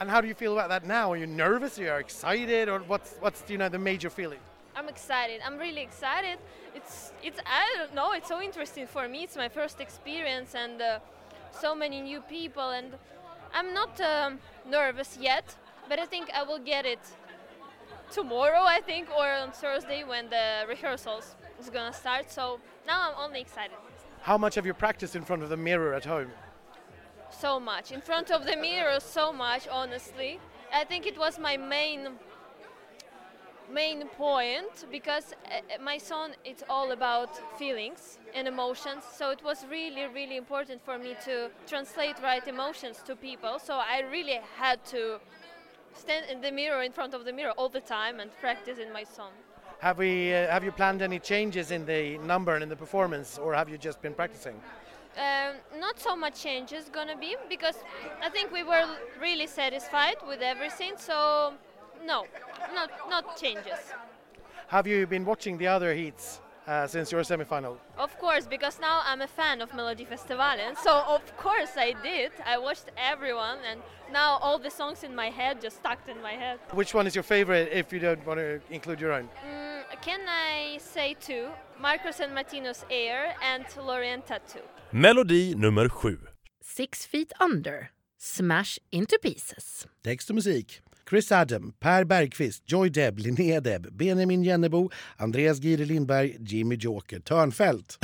And how do you feel about that now? Are you nervous? Are you excited? Or what's, what's you know, the major feeling? I'm excited. I'm really excited. It's it's I don't know. It's so interesting for me. It's my first experience and uh, so many new people and I'm not um, nervous yet, but I think I will get it tomorrow. I think or on Thursday when the rehearsals is gonna start. So now I'm only excited. How much have you practiced in front of the mirror at home? So much in front of the mirror. So much, honestly. I think it was my main main point because uh, my song it's all about feelings and emotions so it was really really important for me to translate right emotions to people so i really had to stand in the mirror in front of the mirror all the time and practice in my song Have we uh, have you planned any changes in the number and in the performance, or have you just been practicing? Um, not so much changes gonna be because i think we were really satisfied with everything so no not not changes Have you been watching the other heats uh, since your semifinal? Of course, because now I'm a fan of Melodifestivalen, so of course I did. I watched everyone, and now all the songs in my head just stuck in my head. Which one is your favorite? If you don't want to include your own. Mm, can I say two? Marcos and Martino's Air and Lorient Tattoo. Melodi nummer sju. Six feet under. Smash into pieces. Text och musik. Chris Adam, Per Bergqvist, Joy Deb, Linnea Deb, Benjamin Jennebo, Andreas Gide Lindberg, Jimmy Joker Törnfält.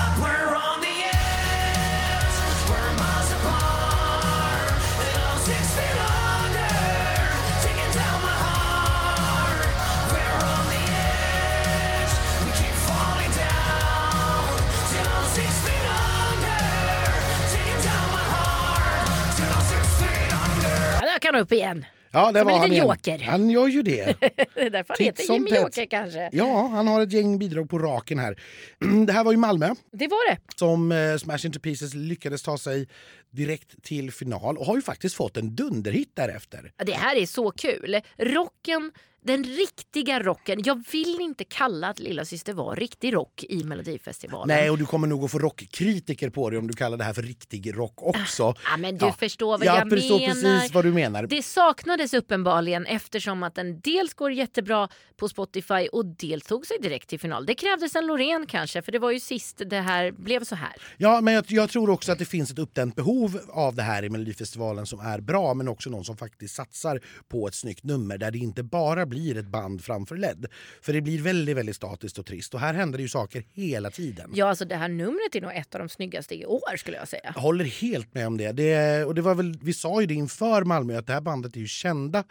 Han upp igen. Ja, där Som var en han liten igen. joker. Han gör ju det. Det är därför han Titt heter Jimmy. Joker kanske. Ja, han har ett gäng bidrag på raken här. Det här var ju Malmö Det var det. som eh, Smash Into Pieces lyckades ta sig direkt till final och har ju faktiskt fått en dunderhit därefter. Ja, Det här är så kul. Rocken, den riktiga rocken. Jag vill inte kalla att Lilla Syster var riktig rock i Melodifestivalen. Nej, och du kommer nog att få rockkritiker på dig om du kallar det här för riktig rock också. Ja, men du förstår vad jag jag förstår menar. precis vad du menar. Det saknades uppenbarligen eftersom att den dels går jättebra på Spotify och dels tog sig direkt till final. Det krävdes en Loreen kanske för det var ju sist det här blev så här. Ja, men jag, jag tror också att det finns ett uppdämt behov av det här i Melodifestivalen som är bra men också någon som faktiskt satsar på ett snyggt nummer där det inte bara blir ett band framför LED. För det blir väldigt, väldigt statiskt och trist och här händer det ju saker hela tiden. Ja, alltså det här numret är nog ett av de snyggaste i år skulle jag säga. Jag håller helt med om det. det, och det var väl, vi sa ju det inför Malmö att det här bandet är ju kända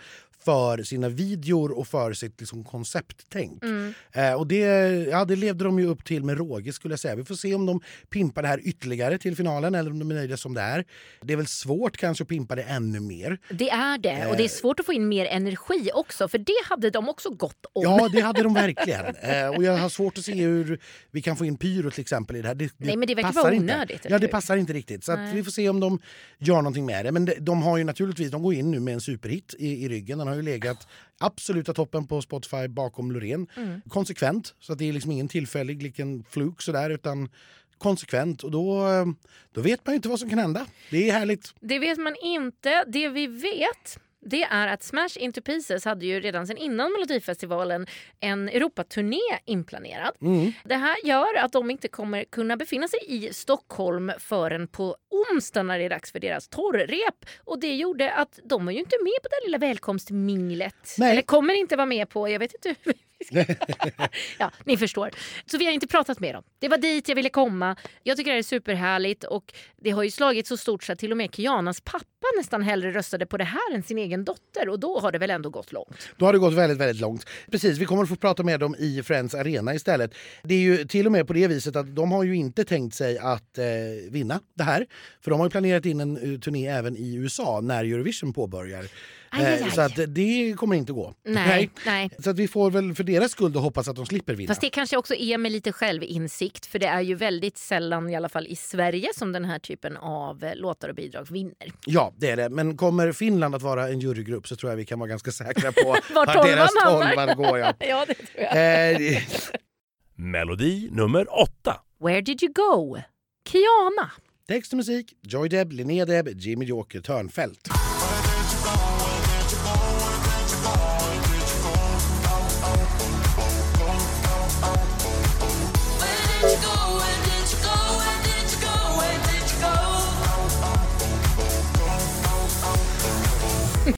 för sina videor och för sitt liksom, koncepttänk. Mm. Eh, och det, ja, det levde de ju upp till med råge skulle jag säga. Vi får se om de pimpar det här ytterligare till finalen eller om de är nöjda som det är. Det är väl svårt kanske att pimpa det ännu mer. Det är det och det är svårt att få in mer energi också för det hade de också gott om. Ja, det hade de verkligen. Eh, och jag har svårt att se hur vi kan få in pyro till exempel i det här. Det, Nej, men det verkar passar vara inte. onödigt, eller Ja, det passar inte riktigt. Så vi får se om de gör någonting med det. Men de, de har ju naturligtvis, de går in nu med en superhit i, i ryggen. Den har ju legat absoluta toppen på Spotify bakom Loreen. Mm. Konsekvent, så att det är liksom ingen tillfällig liten fluk sådär utan konsekvent. Och då, eh, då vet man ju inte vad som kan hända. Det är härligt. Det vet man inte. Det vi vet det är att Smash Into Pieces hade ju redan sen innan Melodifestivalen en Europaturné inplanerad. Mm. Det här gör att de inte kommer kunna befinna sig i Stockholm förrän på onsdag när det är dags för deras torrrep. Och det gjorde att de var ju inte med på det lilla välkomstminglet. Nej. Eller kommer inte vara med på, jag vet inte hur ja, ni förstår. Så vi har inte pratat med dem. Det var dit jag ville komma. Jag tycker det är superhärligt och det har ju slagit så stort så att till och med Kianas pappa nästan hellre röstade på det här än sin egen dotter och då har det väl ändå gått långt. Då har det gått väldigt, väldigt långt. Precis, vi kommer att få prata med dem i Friends Arena istället. Det är ju till och med på det viset att de har ju inte tänkt sig att eh, vinna det här. För de har ju planerat in en eh, turné även i USA när Eurovision påbörjar. Aj, aj, Eh, aj. Så att det kommer inte gå. Nej, nej. Så att vi får väl för deras skull hoppas att de slipper vinna. Fast det kanske också är med lite självinsikt för det är ju väldigt sällan, i alla fall i Sverige, som den här typen av eh, låtar och bidrag vinner. Ja, det är det. Men kommer Finland att vara en jurygrupp så tror jag vi kan vara ganska säkra på Var deras tolvan går. Ja. ja, det tror jag. Eh, Melodi nummer åtta. Where did you go? Kiana. Text och musik Joy Deb, Linnea Deb, Jimmy Joker Törnfält.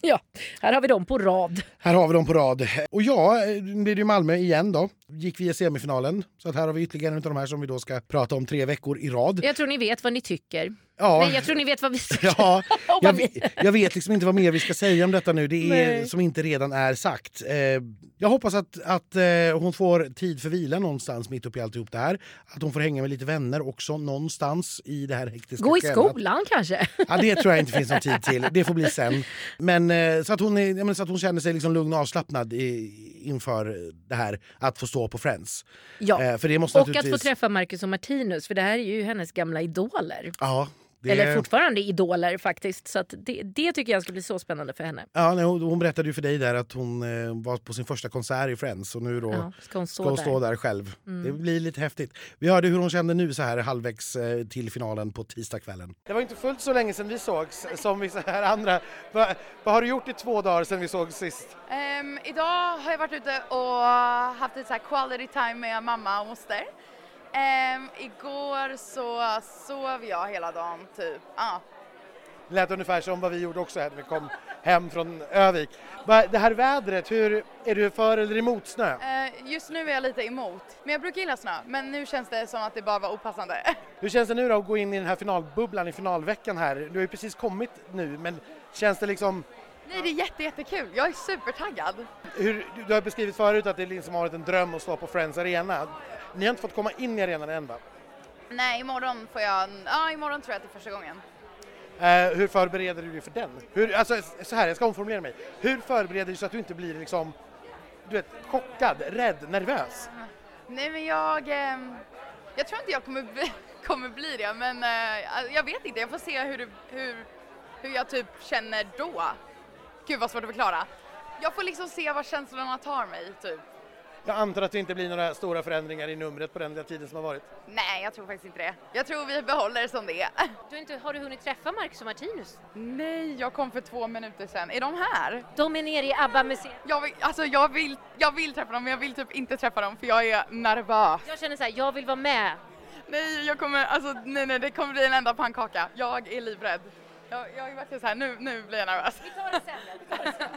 Ja, här har vi dem på rad. Här har vi dem på rad. Och ja, nu blir det ju Malmö igen då. Gick via semifinalen. Så att här har vi ytterligare en av de här som vi då ska prata om tre veckor i rad. Jag tror ni vet vad ni tycker. Ja. Nej, jag tror ni vet vad vi tycker. Ja, jag, jag vet liksom inte vad mer vi ska säga om detta nu. Det är Nej. som inte redan är sagt. Eh, jag hoppas att, att eh, hon får tid för vila någonstans mitt uppe i alltihop det här. Att hon får hänga med lite vänner också någonstans i det här hektiska Gå i skolan kanske? Ja, det tror jag inte finns någon tid till. Det får bli sen. Men eh, så att hon, är, så att hon känner sig liksom lugn och avslappnad i, inför det här att få stå på Friends. Ja. Eh, för det måste Och att få naturligtvis... träffa Marcus och Martinus, för det här är ju hennes gamla idoler. Ja, det... Eller fortfarande idoler faktiskt. Så att det, det tycker jag ska bli så spännande för henne. Ja, nej, hon, hon berättade ju för dig där att hon eh, var på sin första konsert i Friends och nu då Ja, ska hon stå ska hon där? stå där själv. Mm. Det blir lite häftigt. Vi hörde hur hon kände nu så här halvvägs eh, till finalen på tisdagskvällen. Det var inte fullt så länge sedan vi sågs som vissa här andra. Va, vad har du gjort i två dagar sedan vi såg sist? Ehm, idag har jag varit ute och haft lite så här quality time med mamma och moster. Ehm, igår så sov jag hela dagen typ. Ah. Det lät ungefär som vad vi gjorde också här när vi kom hem från Övik. Det här vädret, hur, är du för eller emot snö? Ehm, just nu är jag lite emot, men jag brukar gilla snö. Men nu känns det som att det bara var opassande. Hur känns det nu då att gå in i den här finalbubblan i finalveckan här? Du har ju precis kommit nu, men känns det liksom... Nej, det är jätte, jättekul. Jag är supertaggad. Hur, du- har beskrivit förut att det liksom har varit en dröm att stå på Friends Arena. Ni har inte fått komma in i arenan än va? Nej, imorgon får jag, ja imorgon tror jag att det är första gången. Eh, hur förbereder du dig för den? Hur, alltså, så här, jag ska omformulera mig. Hur förbereder du dig så att du inte blir liksom, du vet, chockad, rädd, nervös? Nej men jag, ehm, jag tror inte jag kommer bli, kommer bli det men eh, jag vet inte, jag får se hur, hur, hur jag typ känner då. Gud vad svårt att förklara. Jag får liksom se vad känslorna tar mig typ. Jag antar att det inte blir några stora förändringar i numret på den lilla tiden som har varit. Nej, jag tror faktiskt inte det. Jag tror vi behåller det som det är. Du inte, har du hunnit träffa Marcus och Martinus? Nej, jag kom för två minuter sedan. Är de här? De är nere i ABBA-museet. Jag vill, alltså jag vill, jag vill träffa dem men jag vill typ inte träffa dem för jag är nervös. Jag känner så här, jag vill vara med. Nej, jag kommer, alltså nej nej det kommer bli en enda pannkaka. Jag är livrädd. Jag, jag är verkligen så här, nu, nu blir jag nervös. Vi tar det sen.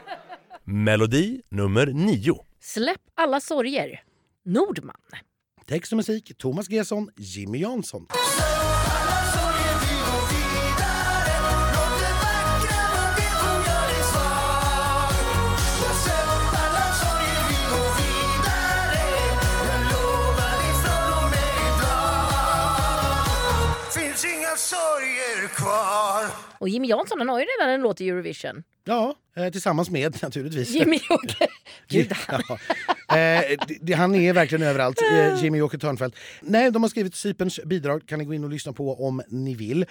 Melodi nummer nio. Släpp alla sorger. Nordman. Text och musik Thomas Gesson, Jimmy Jansson. Sorger kvar Och Jimmy Jansson han har ju redan en låt i Eurovision. Ja, eh, tillsammans med naturligtvis. Jimmy Joker. Gud, Ja. Eh, det- han är verkligen överallt, eh, Jimmy Åke Törnfeldt. Nej, de har skrivit Cyperns bidrag, kan ni gå in och lyssna på om ni vill.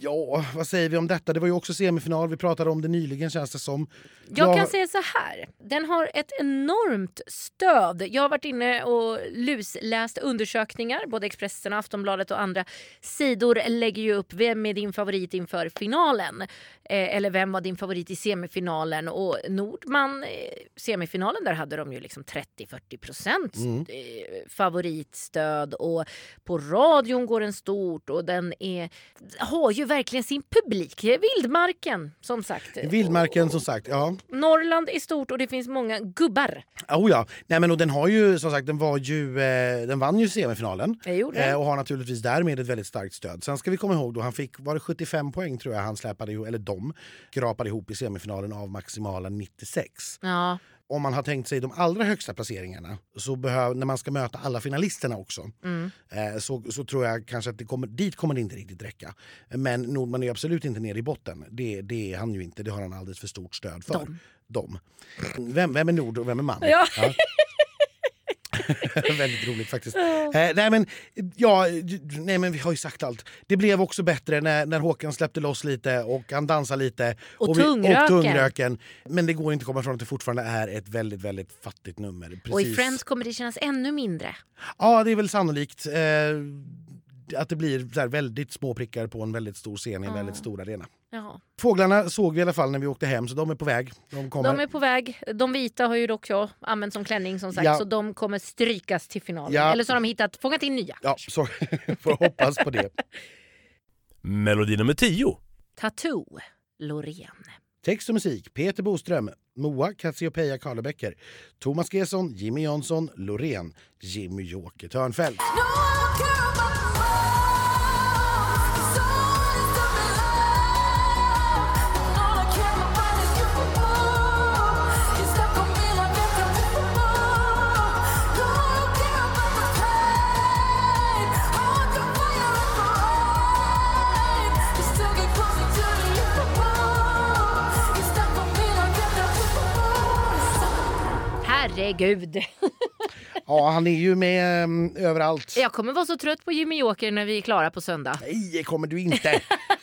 Ja, vad säger vi om detta? Det var ju också semifinal, vi pratade om det nyligen känns det som. Jag kan säga så här. Den har ett enormt stöd. Jag har varit inne och lusläst undersökningar. Både Expressen, och Aftonbladet och andra sidor lägger ju upp vem är din favorit inför finalen. Eh, eller vem var din favorit i semifinalen? Och Nordman, eh, semifinalen, där hade de ju liksom 30-40 procent Mm. eh, favoritstöd. Och på radion går den stort och den är, har ju verkligen sin publik. Vildmarken, som sagt. Vildmarken som sagt, ja. Norrland är stort och det finns många gubbar. Oh ja. Nej, men och den har ju som sagt, den var ju, eh, den vann ju semifinalen. Eh, och har naturligtvis därmed ett väldigt starkt stöd. Sen ska vi komma ihåg då, han fick, var det 75 poäng tror jag han släpade ihop, eller de skrapade ihop i semifinalen av maximala 96. Ja. Om man har tänkt sig de allra högsta placeringarna, så behöv, när man ska möta alla finalisterna också, Mm. eh, så, så tror jag kanske att det kommer, dit kommer det inte riktigt räcka. Men Nordman är absolut inte nere i botten. Det, det är han ju inte, det har han alldeles för stort stöd för. Dem. Dem. Vem, vem är Nord och vem är man? Ja. Väldigt roligt faktiskt. Eh, nej, men, ja, nej men vi har ju sagt allt. Det blev också bättre när, när Håkan släppte loss lite och han dansade lite. Och vi, tungröken. och tungröken. Men det går inte att komma ifrån att det fortfarande är ett väldigt, väldigt fattigt nummer. Och i Precis. Friends kommer det kännas ännu mindre. Ja, det är väl sannolikt. Eh, att det blir så här väldigt små prickar på en väldigt stor scen i en väldigt stor arena. Ja. Fåglarna såg vi i alla fall när vi åkte hem så de är på väg. De kommer. De är på väg. De vita har ju dock jag använt som klänning som sagt Ja. så de kommer strykas till finalen. Ja. Eller så har de hittat, fångat in nya. Ja, så får hoppas på det. Melodi nummer 10. Tattoo, Loreen. Text och musik Peter Boström, Moa Cassiopeia Karlebäcker, Thomas Gesson, Jimmy Jansson, Loreen, Jimmy Joker Törnfeldt. Herregud. Ja, han är ju med um, överallt. Jag kommer vara så trött på Jimmy Joker när vi är klara på söndag. Nej, kommer du inte.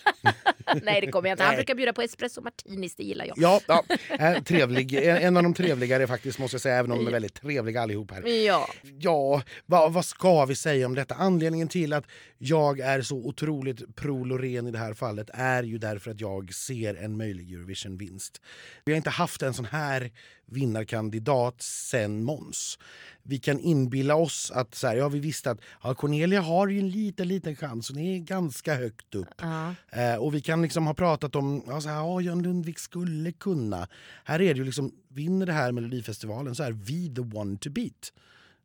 Nej det kommer jag inte. Han brukar bjuda på espresso martinis, det gillar jag. Ja, ja eh, trevlig. En av de trevligare faktiskt måste jag säga, även om de är väldigt trevliga allihop här. Ja. Ja, vad, vad ska vi säga om detta? Anledningen till att jag är så otroligt pro Loreen i det här fallet är ju därför att jag ser en möjlig Eurovision-vinst. Vi har inte haft en sån här vinnarkandidat sen Måns. Vi kan inbilla oss att så här, ja, vi visste att ja, Cornelia har ju en liten, liten chans. Hon är ganska högt upp. Ja. Eh, och vi kan liksom ha pratat om ja, så här, ja, Jan Lundvik skulle kunna. Här är det ju liksom, vinner det här Melodifestivalen så är vi the one to beat.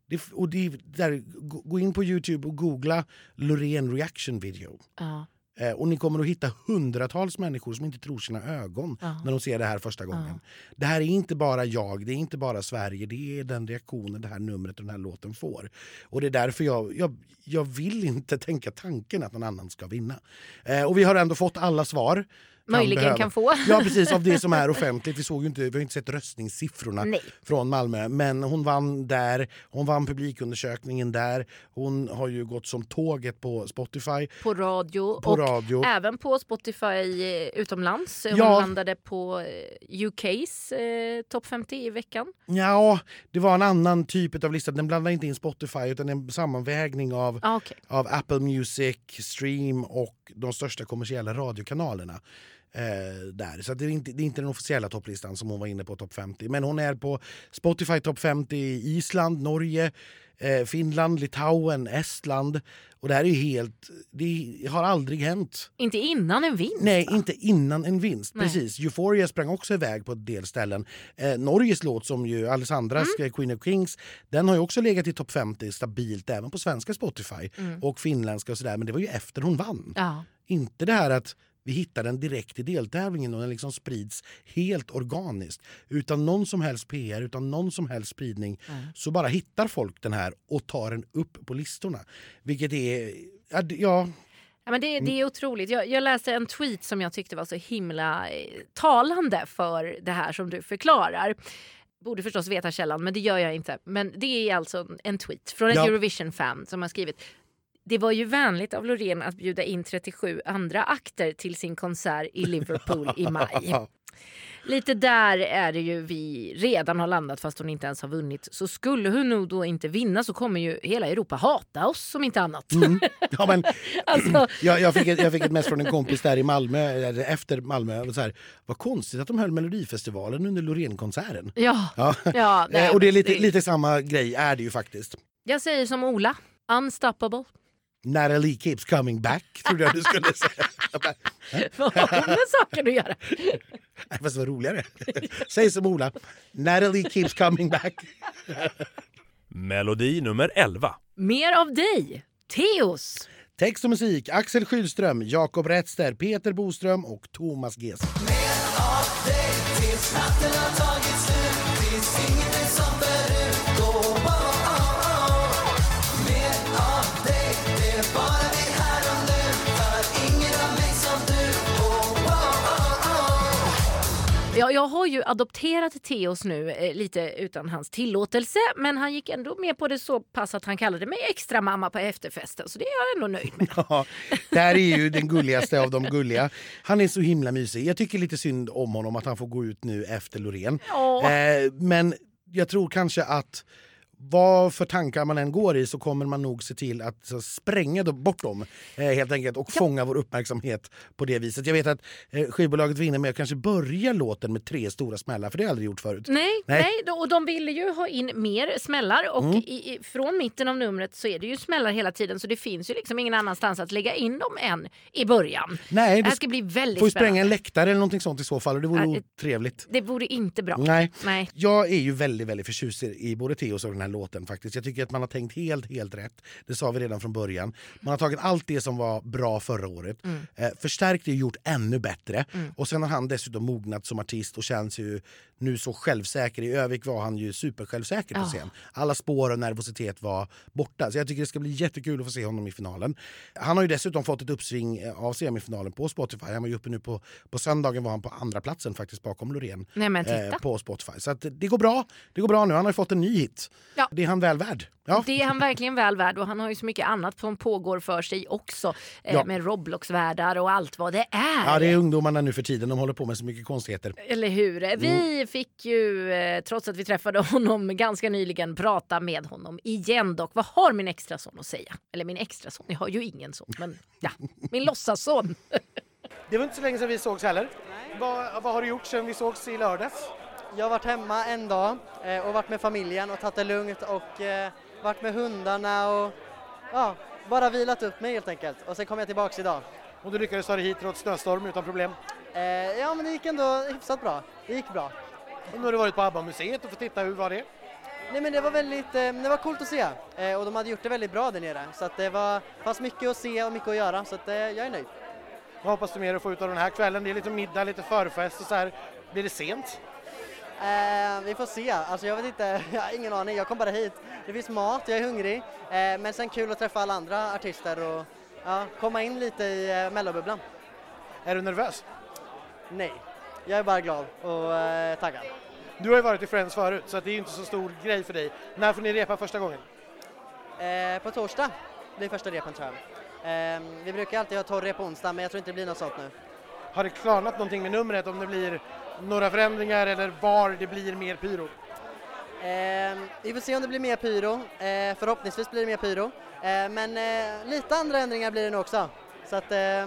Det, och det, där, gå in på Youtube och googla Loreen reaction video. Ja. Eh, och ni kommer att hitta hundratals människor som inte tror sina ögon Ja. när de ser det här första gången. Det här är inte bara jag, det är inte bara Sverige, det är den reaktionen det här numret och den här låten får. Och det är därför jag, jag, jag vill inte tänka tanken att någon annan ska vinna. Eh, och vi har ändå fått alla svar. Möjligen behöver. kan få. Ja precis, av det som är offentligt. Vi, såg ju inte, vi har inte sett röstningssiffrorna Nej. från Malmö. Men hon vann där, hon vann publikundersökningen där. Hon har ju gått som tåget på Spotify. På radio På och radio. även på Spotify utomlands. Hon Ja. landade på eh, UKs eh, topp 50 i veckan. Ja, det var en annan typ av lista. Den blandar inte in Spotify utan en sammanvägning av, Ah, okej. av Apple Music, Stream och de största kommersiella radiokanalerna. Eh, där. Så det, är inte, det är inte den officiella topplistan som hon var inne på, topp 50. Men hon är på Spotify topp 50 i Island, Norge, eh, Finland, Litauen, Estland. Och det här är ju helt... Det har aldrig hänt. Inte innan en vinst. Nej, inte innan en vinst. Nej. Precis. Euphoria sprang också iväg på en del ställen. Eh, Norges låt, som ju Alessandras Mm. eh, Queen of Kings, den har ju också legat i topp 50 stabilt även på svenska Spotify Mm. och finländska och sådär. Men det var ju efter hon vann. Ja. Inte det här att vi hittar den direkt i deltävlingen och den liksom sprids helt organiskt. Utan någon som helst PR, utan någon som helst spridning Mm. så bara hittar folk den här och tar den upp på listorna. Vilket är... Ja, ja men det, det är otroligt. Jag, jag läste en tweet som jag tyckte var så himla eh, talande för det här som du förklarar. Borde förstås veta källan, men det gör jag inte. Men det är alltså en tweet från ett Ja. Eurovision-fan som har skrivit det var ju vänligt av Loreen att bjuda in 37 andra akter till sin konsert i Liverpool i maj. Lite där är det ju vi redan har landat fast hon inte ens har vunnit. Så skulle hon nog då inte vinna så kommer ju hela Europa hata oss om inte annat. Mm. Ja, men, Alltså- jag, jag, fick ett, jag fick ett mess från en kompis där i Malmö, efter Malmö. Så här, vad konstigt att de höll Melodifestivalen under Loreen-konserten. Ja. Ja. Ja, nej, Eh, och det är lite, det- lite samma grej är det ju faktiskt. Jag säger som Ola, unstoppable. Natalie keeps coming back, trodde jag du skulle säga. Vad har med saken att göra? Nej, Fast det var roligare. Säg som Ola. Natalie keeps coming back. Melodi nummer 11. Mer av dig, Teos. Text och musik Axel Schylström, Jakob Rättster, Peter Boström och Thomas Gesson. Tills natten har tagit Jag, jag har ju adopterat Teos nu eh, lite utan hans tillåtelse men han gick ändå med på det så pass att han kallade mig extra mamma på efterfesten så det är jag ändå nöjd med. Ja, det här är ju den gulligaste av de gulliga. Han är så himla mysig. Jag tycker lite synd om honom att han får gå ut nu efter Loreen. Ja. Eh, men jag tror kanske att vad för tankar man än går i så kommer man nog se till att så, spränga bort dem eh, helt enkelt och fånga vår uppmärksamhet på det viset. Jag vet att eh, skivbolaget vinner med att kanske börja låten med tre stora smällar för det har jag aldrig gjort förut. Nej, Nej. nej. och de ville ju ha in mer smällar och Mm. i, från mitten av numret så är det ju smällar hela tiden så det finns ju liksom ingen annanstans att lägga in dem än i början. Nej, det här ska bli väldigt får ju spränga spännande. en läktare eller någonting sånt i så fall och det vore Ja, det- trevligt. Det vore inte bra. Nej. Nej. Jag är ju väldigt, väldigt förtjust i både Theos och den här låten faktiskt. Jag tycker att man har tänkt helt, helt rätt. Det sa vi redan från början. Man har tagit allt det som var bra förra året, Mm. eh, förstärkt det och gjort ännu bättre. Mm. Och sen har han dessutom mognat som artist och känns ju nu så självsäker. I Övik var han ju supersjälvsäker på Ja. scen. Alla spår och nervositet var borta. Så jag tycker det ska bli jättekul att få se honom i finalen. Han har ju dessutom fått ett uppsving eh, av semifinalen på Spotify. Han var ju uppe nu på, på söndagen var han på andra platsen faktiskt bakom Loreen Nej, eh, på Spotify. Så det går bra. Det går bra nu. Han har ju fått en ny hit. Ja. Det är han väl värd. Ja. Det är han verkligen väl värd och han har ju så mycket annat som pågår för sig också. Eh, Ja. Med Roblox-världar och allt vad det är. Ja, det är ungdomarna nu för tiden. De håller på med så mycket konstigheter. Eller hur? Vi fick ju, eh, trots att vi träffade honom ganska nyligen, prata med honom igen dock. Vad har min extra son att säga? Eller min extra son, jag har ju ingen son, men ja, min låtsasson. Det var inte så länge sedan vi sågs heller. Vad, vad har du gjort sedan vi sågs i lördags? Jag har varit hemma en dag eh, och varit med familjen och tagit det lugnt och eh, varit med hundarna och ja, bara vilat upp mig helt enkelt. Och sen kom jag tillbaks idag. Och du lyckades ta dig hit trots snöstorm utan problem? Eh, ja, men det gick ändå hyfsat bra. Det gick bra. Och nu har du varit på ABBA-museet och fått titta, hur var det? Nej men det var väldigt, det var coolt att se och de hade gjort det väldigt bra där nere. Så att det var, fanns mycket att se och mycket att göra så att jag är nöjd. Vad hoppas du mer att få ut av den här kvällen? Det är lite middag, lite förfest och så här. Blir det sent? Eh, vi får se, alltså jag vet inte, jag har ingen aning, jag kom bara hit. Det finns mat, jag är hungrig, eh, men sen kul att träffa alla andra artister och ja, komma in lite i eh, mellobubblan. Är du nervös? Nej, jag är bara glad och eh, taggad. Du har ju varit i Friends förut så det är ju inte så stor grej för dig. När får ni repa första gången? Eh, på torsdag blir första repen tror jag. Eh, vi brukar alltid ha torrrep på onsdag men jag tror inte det blir något sånt nu. Har det klarnat någonting med numret om det blir några förändringar eller var det blir mer pyro? Eh, vi får se om det blir mer pyro, eh, förhoppningsvis blir det mer pyro. Eh, men eh, lite andra ändringar blir det nog också. Så att eh,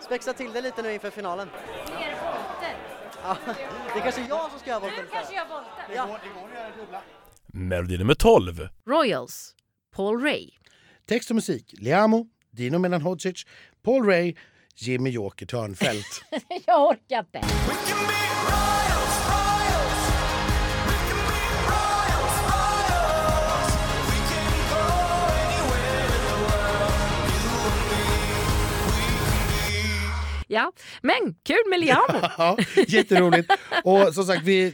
spexa till det lite nu inför finalen. Mer volter. Ja, det är kanske jag som ska göra volten. kanske gör volter. Ja. Det går att göra dubbla. Melodi nummer 12. Royals, Paul Ray. Text och musik Liamo, Dino Melan Hodzic, Paul Ray, Jimmy Joker Törnfeldt. jag orkar inte. Ja, men kul med Liamo. ja, jätteroligt. Och som sagt, vi,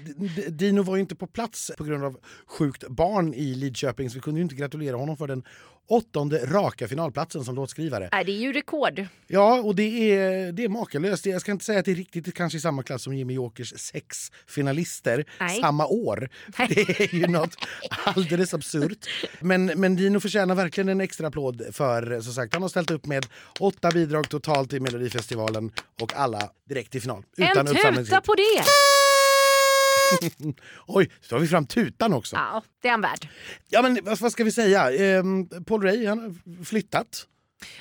Dino var ju inte på plats på grund av sjukt barn i Lidköping så vi kunde ju inte gratulera honom för den åttonde raka finalplatsen som låtskrivare. Nej, det är ju rekord. Ja, och det är, det är makalöst. Jag ska inte säga att det är riktigt kanske i samma klass som Jimmy Jokers sex finalister Nej. samma år. Det är ju något alldeles absurt. Men, men Dino förtjänar verkligen en extra applåd för som sagt, han har ställt upp med åtta bidrag totalt i Melodifestivalen och alla direkt till final. En uppsamlingstid. tuta på det! Oj, så tar vi fram tutan också. Ja, det är han värd. Ja, men vad, ska vi säga? Ehm, Paul Ray han har flyttat.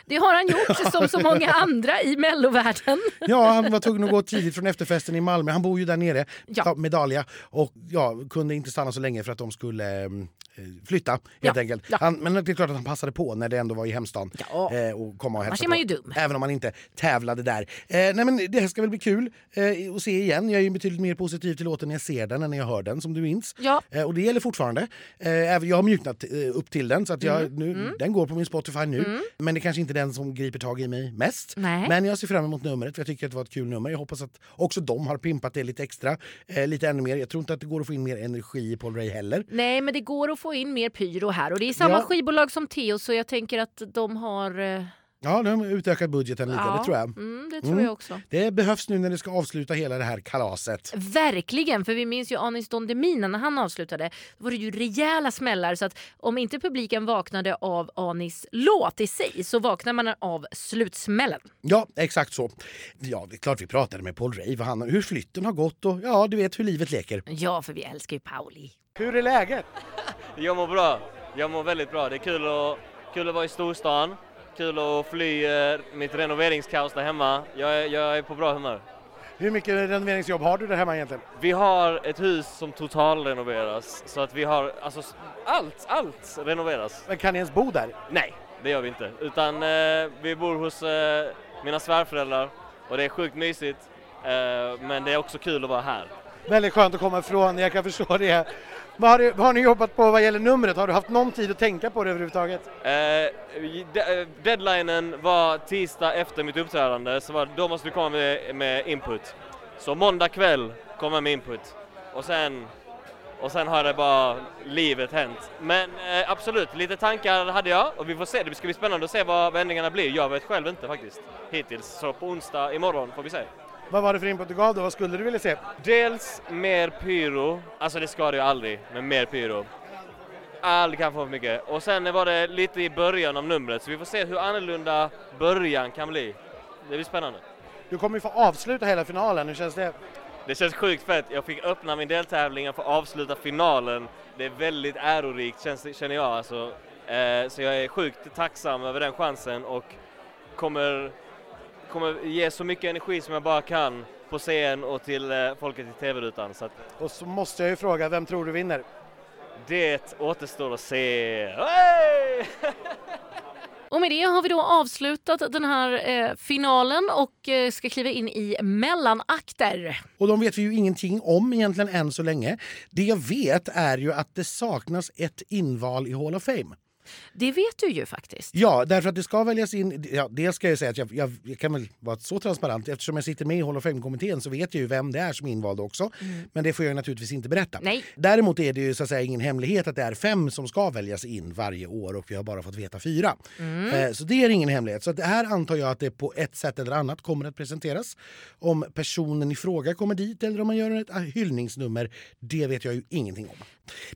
Det har han gjort som så många andra i mellovärlden. Ja, han var tvungen att gå tidigt från efterfesten i Malmö. Han bor ju där nere Ja. med Dahlia och ja, kunde inte stanna så länge för att de skulle eh, flytta helt Ja, enkelt. ja. Han, men det är klart att han passade på när det ändå var i hemstan Ja. eh, och komma och hälsa är man på. ju dum. Även om man inte tävlade där. Eh, nej men det här ska väl bli kul eh, att se igen. Jag är ju betydligt mer positiv till låten när jag ser den än när jag hör den som du minns. Ja. Eh, och det gäller fortfarande. Eh, jag har mjuknat eh, upp till den så att jag, Mm, nu, mm. den går på min Spotify nu. Mm. Men det är kanske inte den som griper tag i mig mest. Nej. Men jag ser fram emot numret för jag tycker att det var ett kul nummer. Jag hoppas att också de har pimpat det lite extra. Eh, lite ännu mer. Jag tror inte att det går att få in mer energi i Paul Ray heller. Nej, men det går att få in mer pyro här och det är samma Ja. skivbolag som Theo så jag tänker att de har... eh, Ja, de har utökat budgeten lite, Ja, det tror jag. mm, det tror jag också. Det behövs nu när det ska avsluta hela det här kalaset. Verkligen, för vi minns ju Anis Don Demina när han avslutade. Då var det ju rejäla smällar så att om inte publiken vaknade av Anis låt i sig så vaknar man av slutsmällen. Ja, exakt så. Ja, det är klart vi pratade med Paul Ray, vad han, hur flytten har gått och ja, du vet hur livet leker. Ja, för vi älskar ju Pauli. Hur är läget? Jag mår bra. Jag mår väldigt bra. Det är kul att, kul att vara i storstan. Kul att fly eh, mitt renoveringskaos där hemma. Jag är, jag är på bra humör. Hur mycket renoveringsjobb har du där hemma egentligen? Vi har ett hus som totalrenoveras så att vi har alltså allt, allt renoveras. Men kan ni ens bo där? Nej, det gör vi inte. Utan eh, vi bor hos eh, mina svärföräldrar och det är sjukt mysigt. Eh, men det är också kul att vara här. Väldigt skönt att komma ifrån, jag kan förstå det. Vad har, du, vad har ni jobbat på vad gäller numret? Har du haft någon tid att tänka på det överhuvudtaget? Eh, de- eh, deadlinen var tisdag efter mitt uppträdande så var, då måste du komma med, med input. Så måndag kväll kommer jag med input och sen, och sen har det bara livet hänt. Men eh, absolut, lite tankar hade jag och vi får se, det ska bli spännande att se vad vändningarna blir. Jag vet själv inte faktiskt hittills, så på onsdag imorgon får vi se. Vad var det för input du gav då? Vad skulle du vilja se? Dels mer pyro, alltså det ska det ju aldrig, men mer pyro. Aldrig kan få för mycket. Och sen var det lite i början av numret, så vi får se hur annorlunda början kan bli. Det blir spännande. Du kommer ju få avsluta hela finalen, hur känns det? Det känns sjukt fett. Jag fick öppna min deltävling och få avsluta finalen. Det är väldigt ärorikt känns, känner jag alltså. Eh, så jag är sjukt tacksam över den chansen och kommer, kommer ge så mycket energi som jag bara kan på scen och till eh, folket i TV-rutan. Så att Och så måste jag ju fråga, vem tror du vinner? det återstår att se. Hey! Och med det har vi då avslutat den här eh, finalen och eh, ska kliva in i mellanakter. Och de vet vi ju ingenting om egentligen än så länge. Det jag vet är ju att det saknas ett inval i Hall of Fame. Det vet du ju faktiskt. Ja, därför att det ska väljas in... Ja, dels ska jag säga att jag, jag, jag kan väl vara så transparent. Eftersom jag sitter med i Hall of Fame-kommittén så vet jag ju vem det är som är invald också. Mm. Men det får jag naturligtvis inte berätta. Nej. Däremot är det ju så att säga ingen hemlighet att det är fem som ska väljas in varje år och vi har bara fått veta fyra. Mm. Eh, Så det är ingen hemlighet. Så det här antar jag att det på ett sätt eller annat kommer att presenteras. Om personen i fråga kommer dit eller om man gör ett hyllningsnummer, det vet jag ju ingenting om.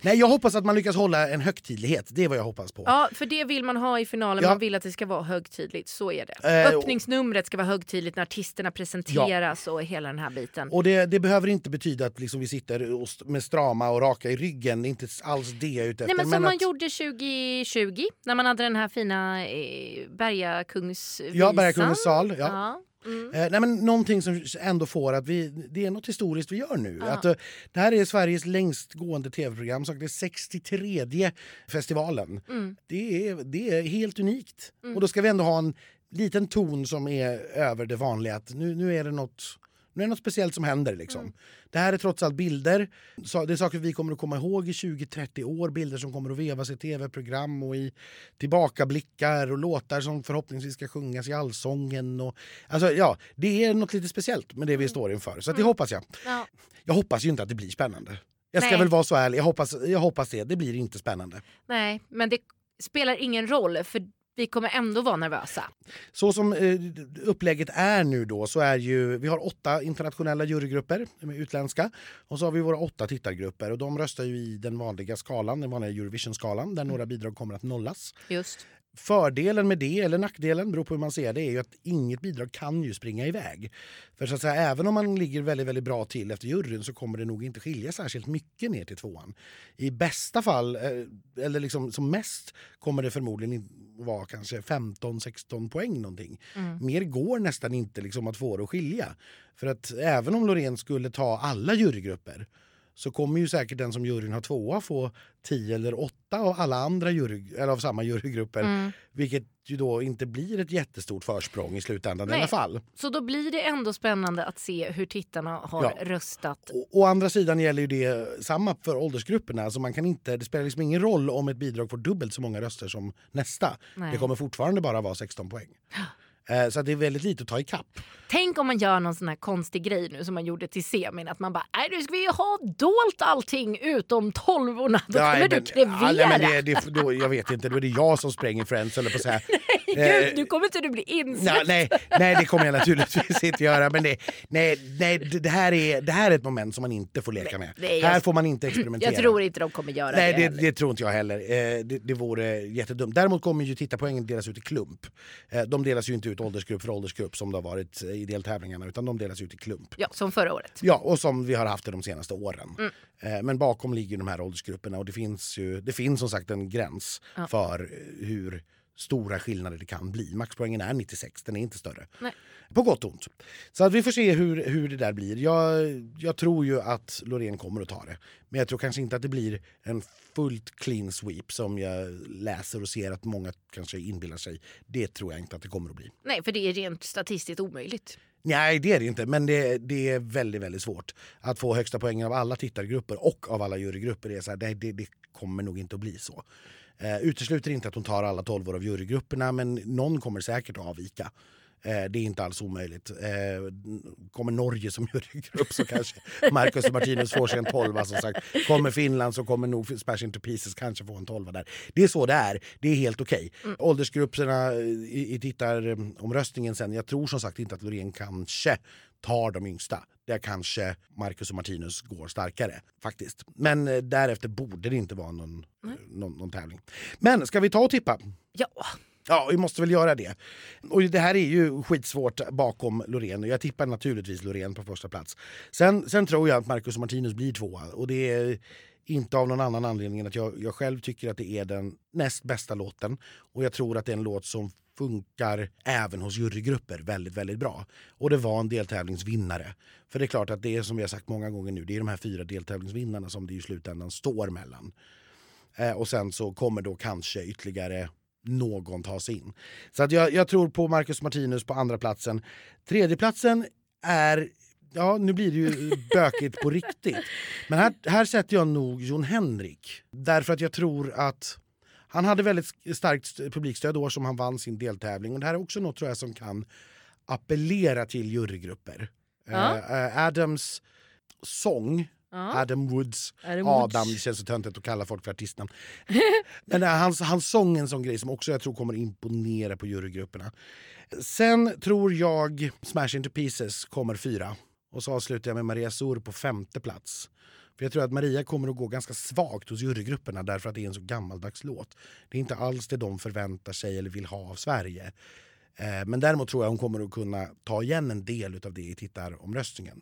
Nej, jag hoppas att man lyckas hålla en högtidlighet. Det är vad jag hoppas på. Ja, för det vill man ha i finalen. Ja. Man vill att det ska vara högtidligt. Så är det. Eh, Öppningsnumret ska vara högtidligt när artisterna presenteras och hela den här biten. Och det, det behöver inte betyda att liksom vi sitter med strama och raka i ryggen. Det är inte alls det jag är ute Nej, efter. men som man att, gjorde 2020 när man hade den här fina eh, Bergakungsvisan. Ja, Bergakungens sal, ja. Ja. Mm. Eh, nej, men någonting som ändå får att vi, det är något historiskt vi gör nu. Att, eh, det här är Sveriges längst gående tv-program, så det är 63 festivalen. Mm. Det, är, det är helt unikt. Mm. Och då ska vi ändå ha en liten ton som är över det vanliga. Att nu, nu är det något nu är det något speciellt som händer. Liksom. Mm. Det här är trots allt bilder. Det är saker vi kommer att komma ihåg i 20-30 år. Bilder som kommer att vevas i tv-program och i tillbakablickar och låtar som förhoppningsvis ska sjungas i allsången. Och, alltså, ja, det är något lite speciellt med det vi står inför. Så det Mm. hoppas jag. Ja. Jag hoppas ju inte att det blir spännande. Jag ska Nej. väl vara så ärlig. Jag hoppas, jag hoppas det. Det blir inte spännande. Nej, men det spelar ingen roll för vi kommer ändå vara nervösa. Så som eh, upplägget är nu då så är ju, vi har åtta internationella jurygrupper, utländska. Och så har vi våra åtta tittargrupper och de röstar ju i den vanliga skalan, den vanliga Eurovision-skalan där några bidrag kommer att nollas. Just. Fördelen med det, eller nackdelen, beror på hur man ser det, är ju att inget bidrag kan ju springa iväg. För så att säga, även om man ligger väldigt, väldigt bra till efter juryn så kommer det nog inte skilja särskilt mycket ner till tvåan. I bästa fall, eh, eller liksom som mest, kommer det förmodligen vara kanske 15-16 poäng någonting. Mm. Mer går nästan inte liksom att få det att skilja. För att även om Loreen skulle ta alla jurygrupper så kommer ju säkert den som juryn har tvåa få 10 eller 8 av alla andra jury, eller av samma jurygrupper. Mm. Vilket ju då inte blir ett jättestort försprång i slutändan i Nej. alla fall. Så då blir det ändå spännande att se hur tittarna har Ja. röstat. Å andra sidan gäller ju det samma för åldersgrupperna. Alltså man kan inte, det spelar liksom ingen roll om ett bidrag får dubbelt så många röster som nästa. Nej. Det kommer fortfarande bara vara 16 poäng. Eh, Så det är väldigt lite att ta ikapp. Tänk om man gör någon sån här konstig grej nu som man gjorde till semin. Att man bara, nej nu ska vi ju ha dolt allting utom tolvorna. Då kommer Nej, du men- krevera. ja, nej, men det, det, då, jag vet inte, då är det jag som spränger Friends eller på så här. Eh, Gud, nu kommer inte du bli Nej, insläppt. nej, nej, det kommer jag naturligtvis inte göra. Men det, nej, nej, det, det här är, det här är ett moment som man inte får leka med. nej, jag- här får man inte experimentera. Jag tror inte de kommer göra Nej, det. det, heller. det tror inte jag heller. Eh, det, det vore jättedumt. Däremot kommer ju tittarpoängen delas ut i klump. Eh, de delas ju inte ut åldersgrupp för åldersgrupp som det har varit i deltävlingarna utan de delas ut i klump. Ja, som förra året. Ja, och som vi har haft det de senaste åren. Mm. Eh, Men bakom ligger de här åldersgrupperna och det finns ju det finns som sagt en gräns Ja. för hur stora skillnader det kan bli. Maxpoängen är 96, den är inte större. Nej. På gott och ont. Så att vi får se hur, hur det där blir. Jag, jag tror ju att Loreen kommer att ta det. Men jag tror kanske inte att det blir en fullt clean sweep som jag läser och ser att många kanske inbillar sig. Det tror jag inte att det kommer att bli. Nej, för det är rent statistiskt omöjligt. Nej, det är det inte. Men det, det är väldigt, väldigt svårt att få högsta poängen av alla tittargrupper och av alla jurygrupper. Det, är så här, det, det, det kommer nog inte att bli så. Eh, utesluter inte att hon tar alla tolv av jurygrupperna, men någon kommer säkert att avvika. Eh, det är inte alls omöjligt. Eh, kommer Norge som jurygrupp så kanske Marcus och Martinus får sig en tolva. Som sagt. Kommer Finland så kommer nog Smash Into Pieces kanske få en tolva där. Det är så det är. Det är helt okej. Åldersgrupperna i, i tittaromröstningen sen. Jag tror som sagt inte att Loreen kanske tar de yngsta. Där kanske Marcus och Martinus går starkare faktiskt. Men eh, därefter borde det inte vara någon, någon, någon tävling. Men ska vi ta och tippa? Ja. Ja, vi måste väl göra det. Och det här är ju skitsvårt bakom Loreen. Jag tippar naturligtvis Loreen på första plats. Sen, sen tror jag att Marcus och Martinus blir tvåa. Och det är inte av någon annan anledning än att jag, jag själv tycker att det är den näst bästa låten. Och jag tror att det är en låt som funkar även hos jurygrupper väldigt, väldigt bra. Och det var en deltävlingsvinnare. För det är klart att det är som vi har sagt många gånger nu, det är de här fyra deltävlingsvinnarna som det i slutändan står mellan. Eh, och sen så kommer då kanske ytterligare någon ta sig in. Så att jag, jag tror på Marcus Martinus på andra platsen. Tredje platsen är Ja, nu blir det ju bökigt på riktigt. Men här, här sätter jag nog Jon Henrik. Därför att jag tror att han hade väldigt starkt publikstöd år som han vann sin deltävling. Och det här är också något tror jag som kan appellera till jurygrupper. Ja. Eh, eh, Adams sång. Adam Woods, Adam. Adam, det känns så töntigt att kalla folk för artistnamn. Men eh, hans, hans sång är en sån grej som också jag tror kommer imponera på jurygrupperna. Sen tror jag Smash Into Pieces kommer fyra. Och så avslutar jag med Maria Sur på femte plats. För jag tror att Maria kommer att gå ganska svagt hos jurygrupperna därför att det är en så gammaldags låt. Det är inte alls det de förväntar sig eller vill ha av Sverige. Eh, Men däremot tror jag hon kommer att kunna ta igen en del av det i tittaromröstningen.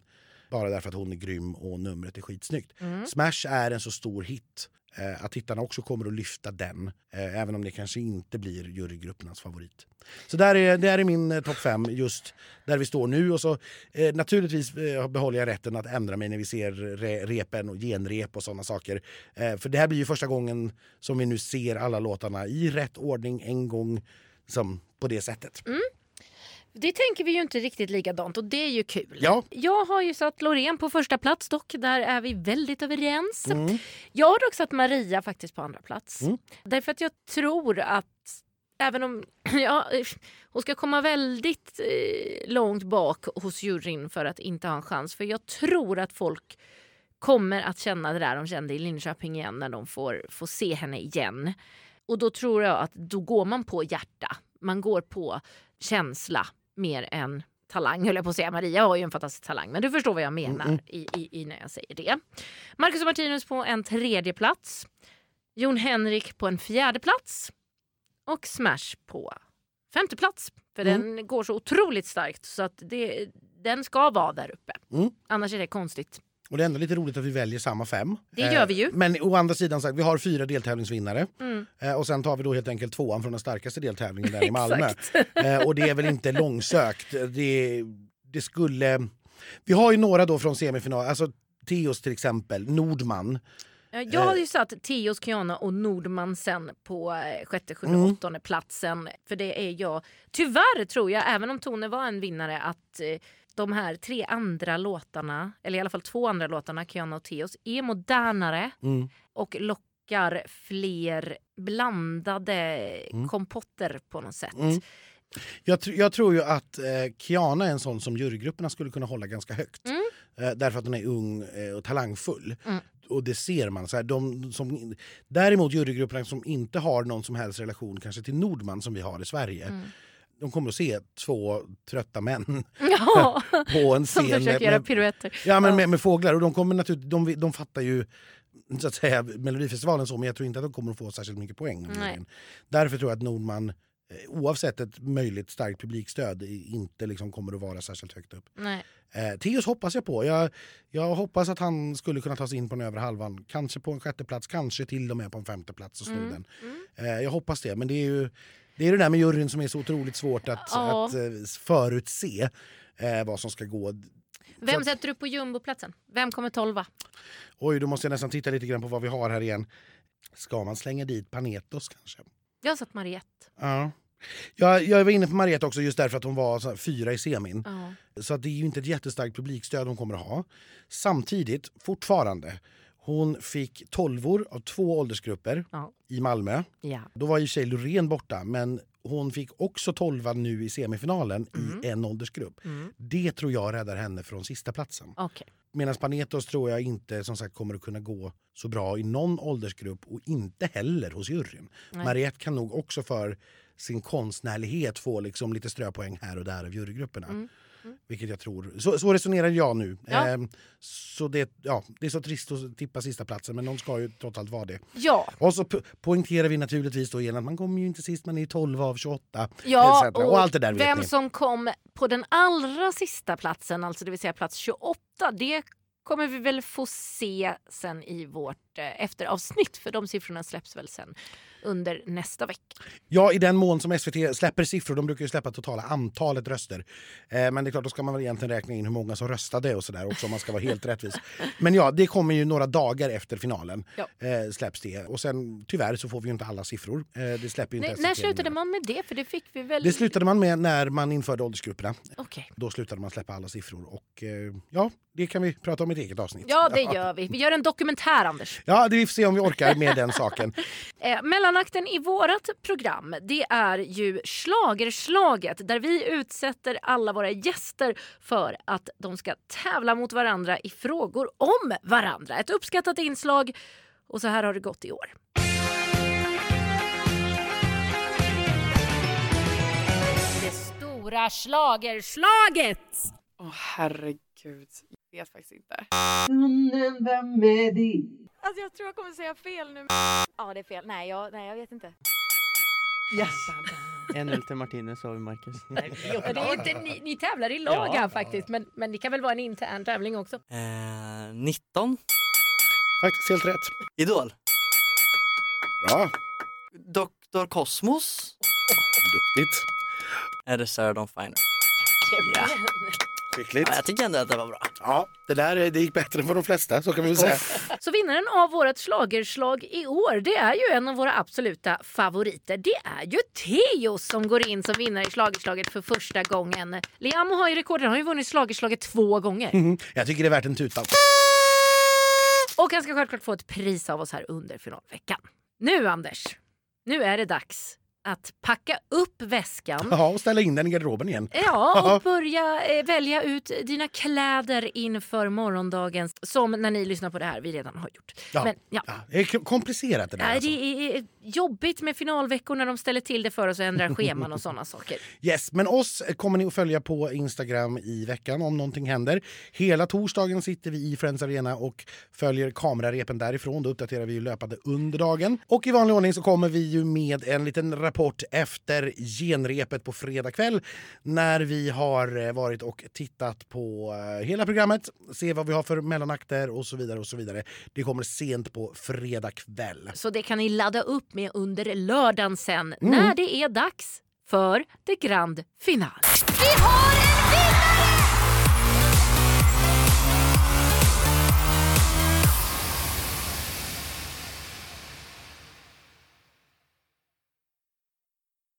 Bara därför att hon är grym och numret är skitsnyggt. Mm. Smash är en så stor hit Eh, att tittarna också kommer att lyfta den. Eh, även om det kanske inte blir jurygruppernas favorit. Så där är, där är min eh, topp fem just där vi står nu. Och så eh, naturligtvis eh, behåller jag rätten att ändra mig när vi ser re, repen och genrep och sådana saker. Eh, för det här blir ju första gången som vi nu ser alla låtarna i rätt ordning en gång som på det sättet. Mm. Det tänker vi ju inte riktigt likadant och det är ju kul. Ja. Jag har ju satt Loreen på första plats dock, där är vi väldigt överens. Mm. Jag har dock satt Maria faktiskt på andra plats. Mm. Därför att jag tror att även om ja, hon ska komma väldigt eh, långt bak hos juryn för att inte ha en chans. För jag tror att folk kommer att känna det där de kände i Linköping igen när de får, får se henne igen. Och då tror jag att då går man på hjärta. Man går på känsla mer än talang höll jag på att säga. Maria har ju en fantastisk talang men du förstår vad jag menar Mm, i, i, i när jag säger det. Marcus och Martinus på en tredje plats. Jon Henrik på en fjärde plats. Och Smash på femte plats. För Mm. den går så otroligt starkt så att det, den ska vara där uppe. Mm. Annars är det konstigt. Och det är ändå lite roligt att vi väljer samma fem. Det gör vi ju. Men å andra sidan, sagt, vi har fyra deltävlingsvinnare. Mm. Eh, och sen tar vi då helt enkelt tvåan från den starkaste deltävlingen där i Malmö. Eh, och det är väl inte långsökt. Det, det skulle... Vi har ju några då från semifinal, alltså Teos till exempel, Nordman. Ja, Jag har ju satt Teos, Kiana och Nordman sen på eh, sjätte, sjunde, Mm. åttonde platsen. För det är jag. Tyvärr tror jag, även om Tone var en vinnare, att eh, de här tre andra låtarna, eller i alla fall två andra låtarna, Kiana och Teos, är modernare Mm. och lockar fler blandade Mm. kompotter på något sätt. Mm. Jag, tr- jag tror ju att eh, Kiana är en sån som jurygrupperna skulle kunna hålla ganska högt. Mm. Eh, därför att hon är ung eh, och talangfull. Mm. och det ser man. Så här, de som, däremot jurygrupperna som inte har någon som helst relation kanske till Nordman som vi har i Sverige. Mm. De kommer att se två trötta män Ja, på en som scen försöker göra piruetter. Ja, men Ja. Med, med fåglar. Och de, kommer naturligt, de, de fattar ju så att säga, Melodifestivalen så, men jag tror inte att de kommer att få särskilt mycket poäng. Därför tror jag att Nordman, eh, oavsett ett möjligt starkt publikstöd, inte liksom kommer att vara särskilt högt upp. Nej. Eh, Teos hoppas jag på. Jag, jag hoppas att han skulle kunna ta sig in på den övre halvan. Kanske på en sjätte plats, kanske till och med på en femte plats och sno Mm. den. Eh, jag hoppas det. Men det är ju det, är det där med juryn som är så otroligt svårt att, Ja. att eh, förutse eh, vad som ska gå. Vem sätter du på jumboplatsen? Vem kommer tolva? Oj, då måste jag nästan titta lite grann på vad vi har här igen. Ska man slänga dit Panetos kanske? Jag har satt Mariette. Ja. Jag, jag var inne på Mariette också just därför att hon var här, fyra i semin. Ja. Så att det är ju inte ett jättestarkt publikstöd hon kommer att ha. Samtidigt, fortfarande, hon fick tolvor av två åldersgrupper Ja. i Malmö. Ja. Då var ju sig Loreen borta, men hon fick också tolva nu i semifinalen i en åldersgrupp. Mm. Det tror jag räddar henne från sista platsen. Okej. Medan Panetos tror jag inte som sagt kommer att kunna gå så bra i någon åldersgrupp och inte heller hos juryn. Nej. Mariette kan nog också för sin konstnärlighet få liksom lite ströpoäng här och där av jurygrupperna. Mm. Vilket jag tror. Så, så resonerar jag nu. Ja. Ehm, så det, ja, det är så trist att tippa sista platsen men någon ska ju trots allt vara det. Ja. Och så po- poängterar vi naturligtvis då igen att man kommer ju inte sist, man är ju 12 av 28. Ja, etc. och, allt det där vem som kom på den allra sista platsen, alltså det vill säga plats 28, det kommer vi väl få se sen i vårt eh, efteravsnitt för de siffrorna släpps väl sen under nästa vecka. Ja, i den mån som SVT släpper siffror, de brukar ju släppa totala antalet röster. Eh, men det är klart, då ska man väl egentligen räkna in hur många som röstade och sådär också om man ska vara helt rättvis. Men ja, det kommer ju några dagar efter finalen. Ja. Eh, släpps det. Och sen tyvärr så får vi ju inte alla siffror. Eh, det släpper inte Nej, när slutade man med det? För det fick vi väl... Det slutade man med när man införde åldersgrupperna. Okej. Då slutade man släppa alla siffror. Och eh, ja, det kan vi prata om i ett eget avsnitt. Ja, det gör vi. Vi gör en dokumentär, Anders. Ja, det vi får se om vi orkar med den saken. Eh, mellanakten i vårt program det är ju Schlagerslaget där vi utsätter alla våra gäster för att de ska tävla mot varandra i frågor om varandra. Ett uppskattat inslag och så här har det gått i år. Det stora schlagerslaget! Åh herregud, jag vet faktiskt inte. Vem är det? Alltså jag tror jag kommer säga fel nu. Ja det är fel, nej jag, nej, jag vet inte. Yes! 1-0 till Martinez och Marcus. Ja, det är inte, ni, ni tävlar i lag Ja. här faktiskt men, men det kan väl vara en intern tävling också. Eh, 19. Faktiskt helt rätt. Idol. Bra. Dr. Kosmos. Duktigt. Är det Sarah Dawn Finer? Ja. Skickligt. Ja, jag tycker ändå att det var bra. Ja, det där det gick bättre än för de flesta, så kan vi väl säga. Så vinnaren av vårt slagerslag i år det är ju en av våra absoluta favoriter. Det är ju Theo som går in som vinnare i slagerslaget för första gången. Liam har ju rekordet, han har ju vunnit slagerslaget två gånger. Mhm. Jag tycker det är värt en tuta. Och han ska självklart få ett pris av oss här under finalveckan. Nu Anders, nu är det dags att packa upp väskan. Ja, och ställa in den i garderoben igen. Ja, och börja eh, välja ut dina kläder inför morgondagens, som när ni lyssnar på det här vi redan har gjort. Ja. Men, ja. Det är komplicerat det där. Nej, Alltså. det är jobbigt med finalveckor när de ställer till det för oss och ändrar scheman och sådana saker. Yes, men oss kommer ni att följa på Instagram i veckan om någonting händer. Hela torsdagen sitter vi i Friends Arena och följer kamerarepen därifrån. Då uppdaterar vi ju löpande under dagen. Och i vanlig ordning så kommer vi ju med en liten rapport efter genrepet på fredag kväll när vi har eh, varit och tittat på eh, hela programmet, se vad vi har för mellanakter och så vidare och så vidare. Det kommer sent på fredag kväll. Så det kan ni ladda upp med under lördagen sen Mm. när det är dags för The Grand Final. Vi har en vinnare!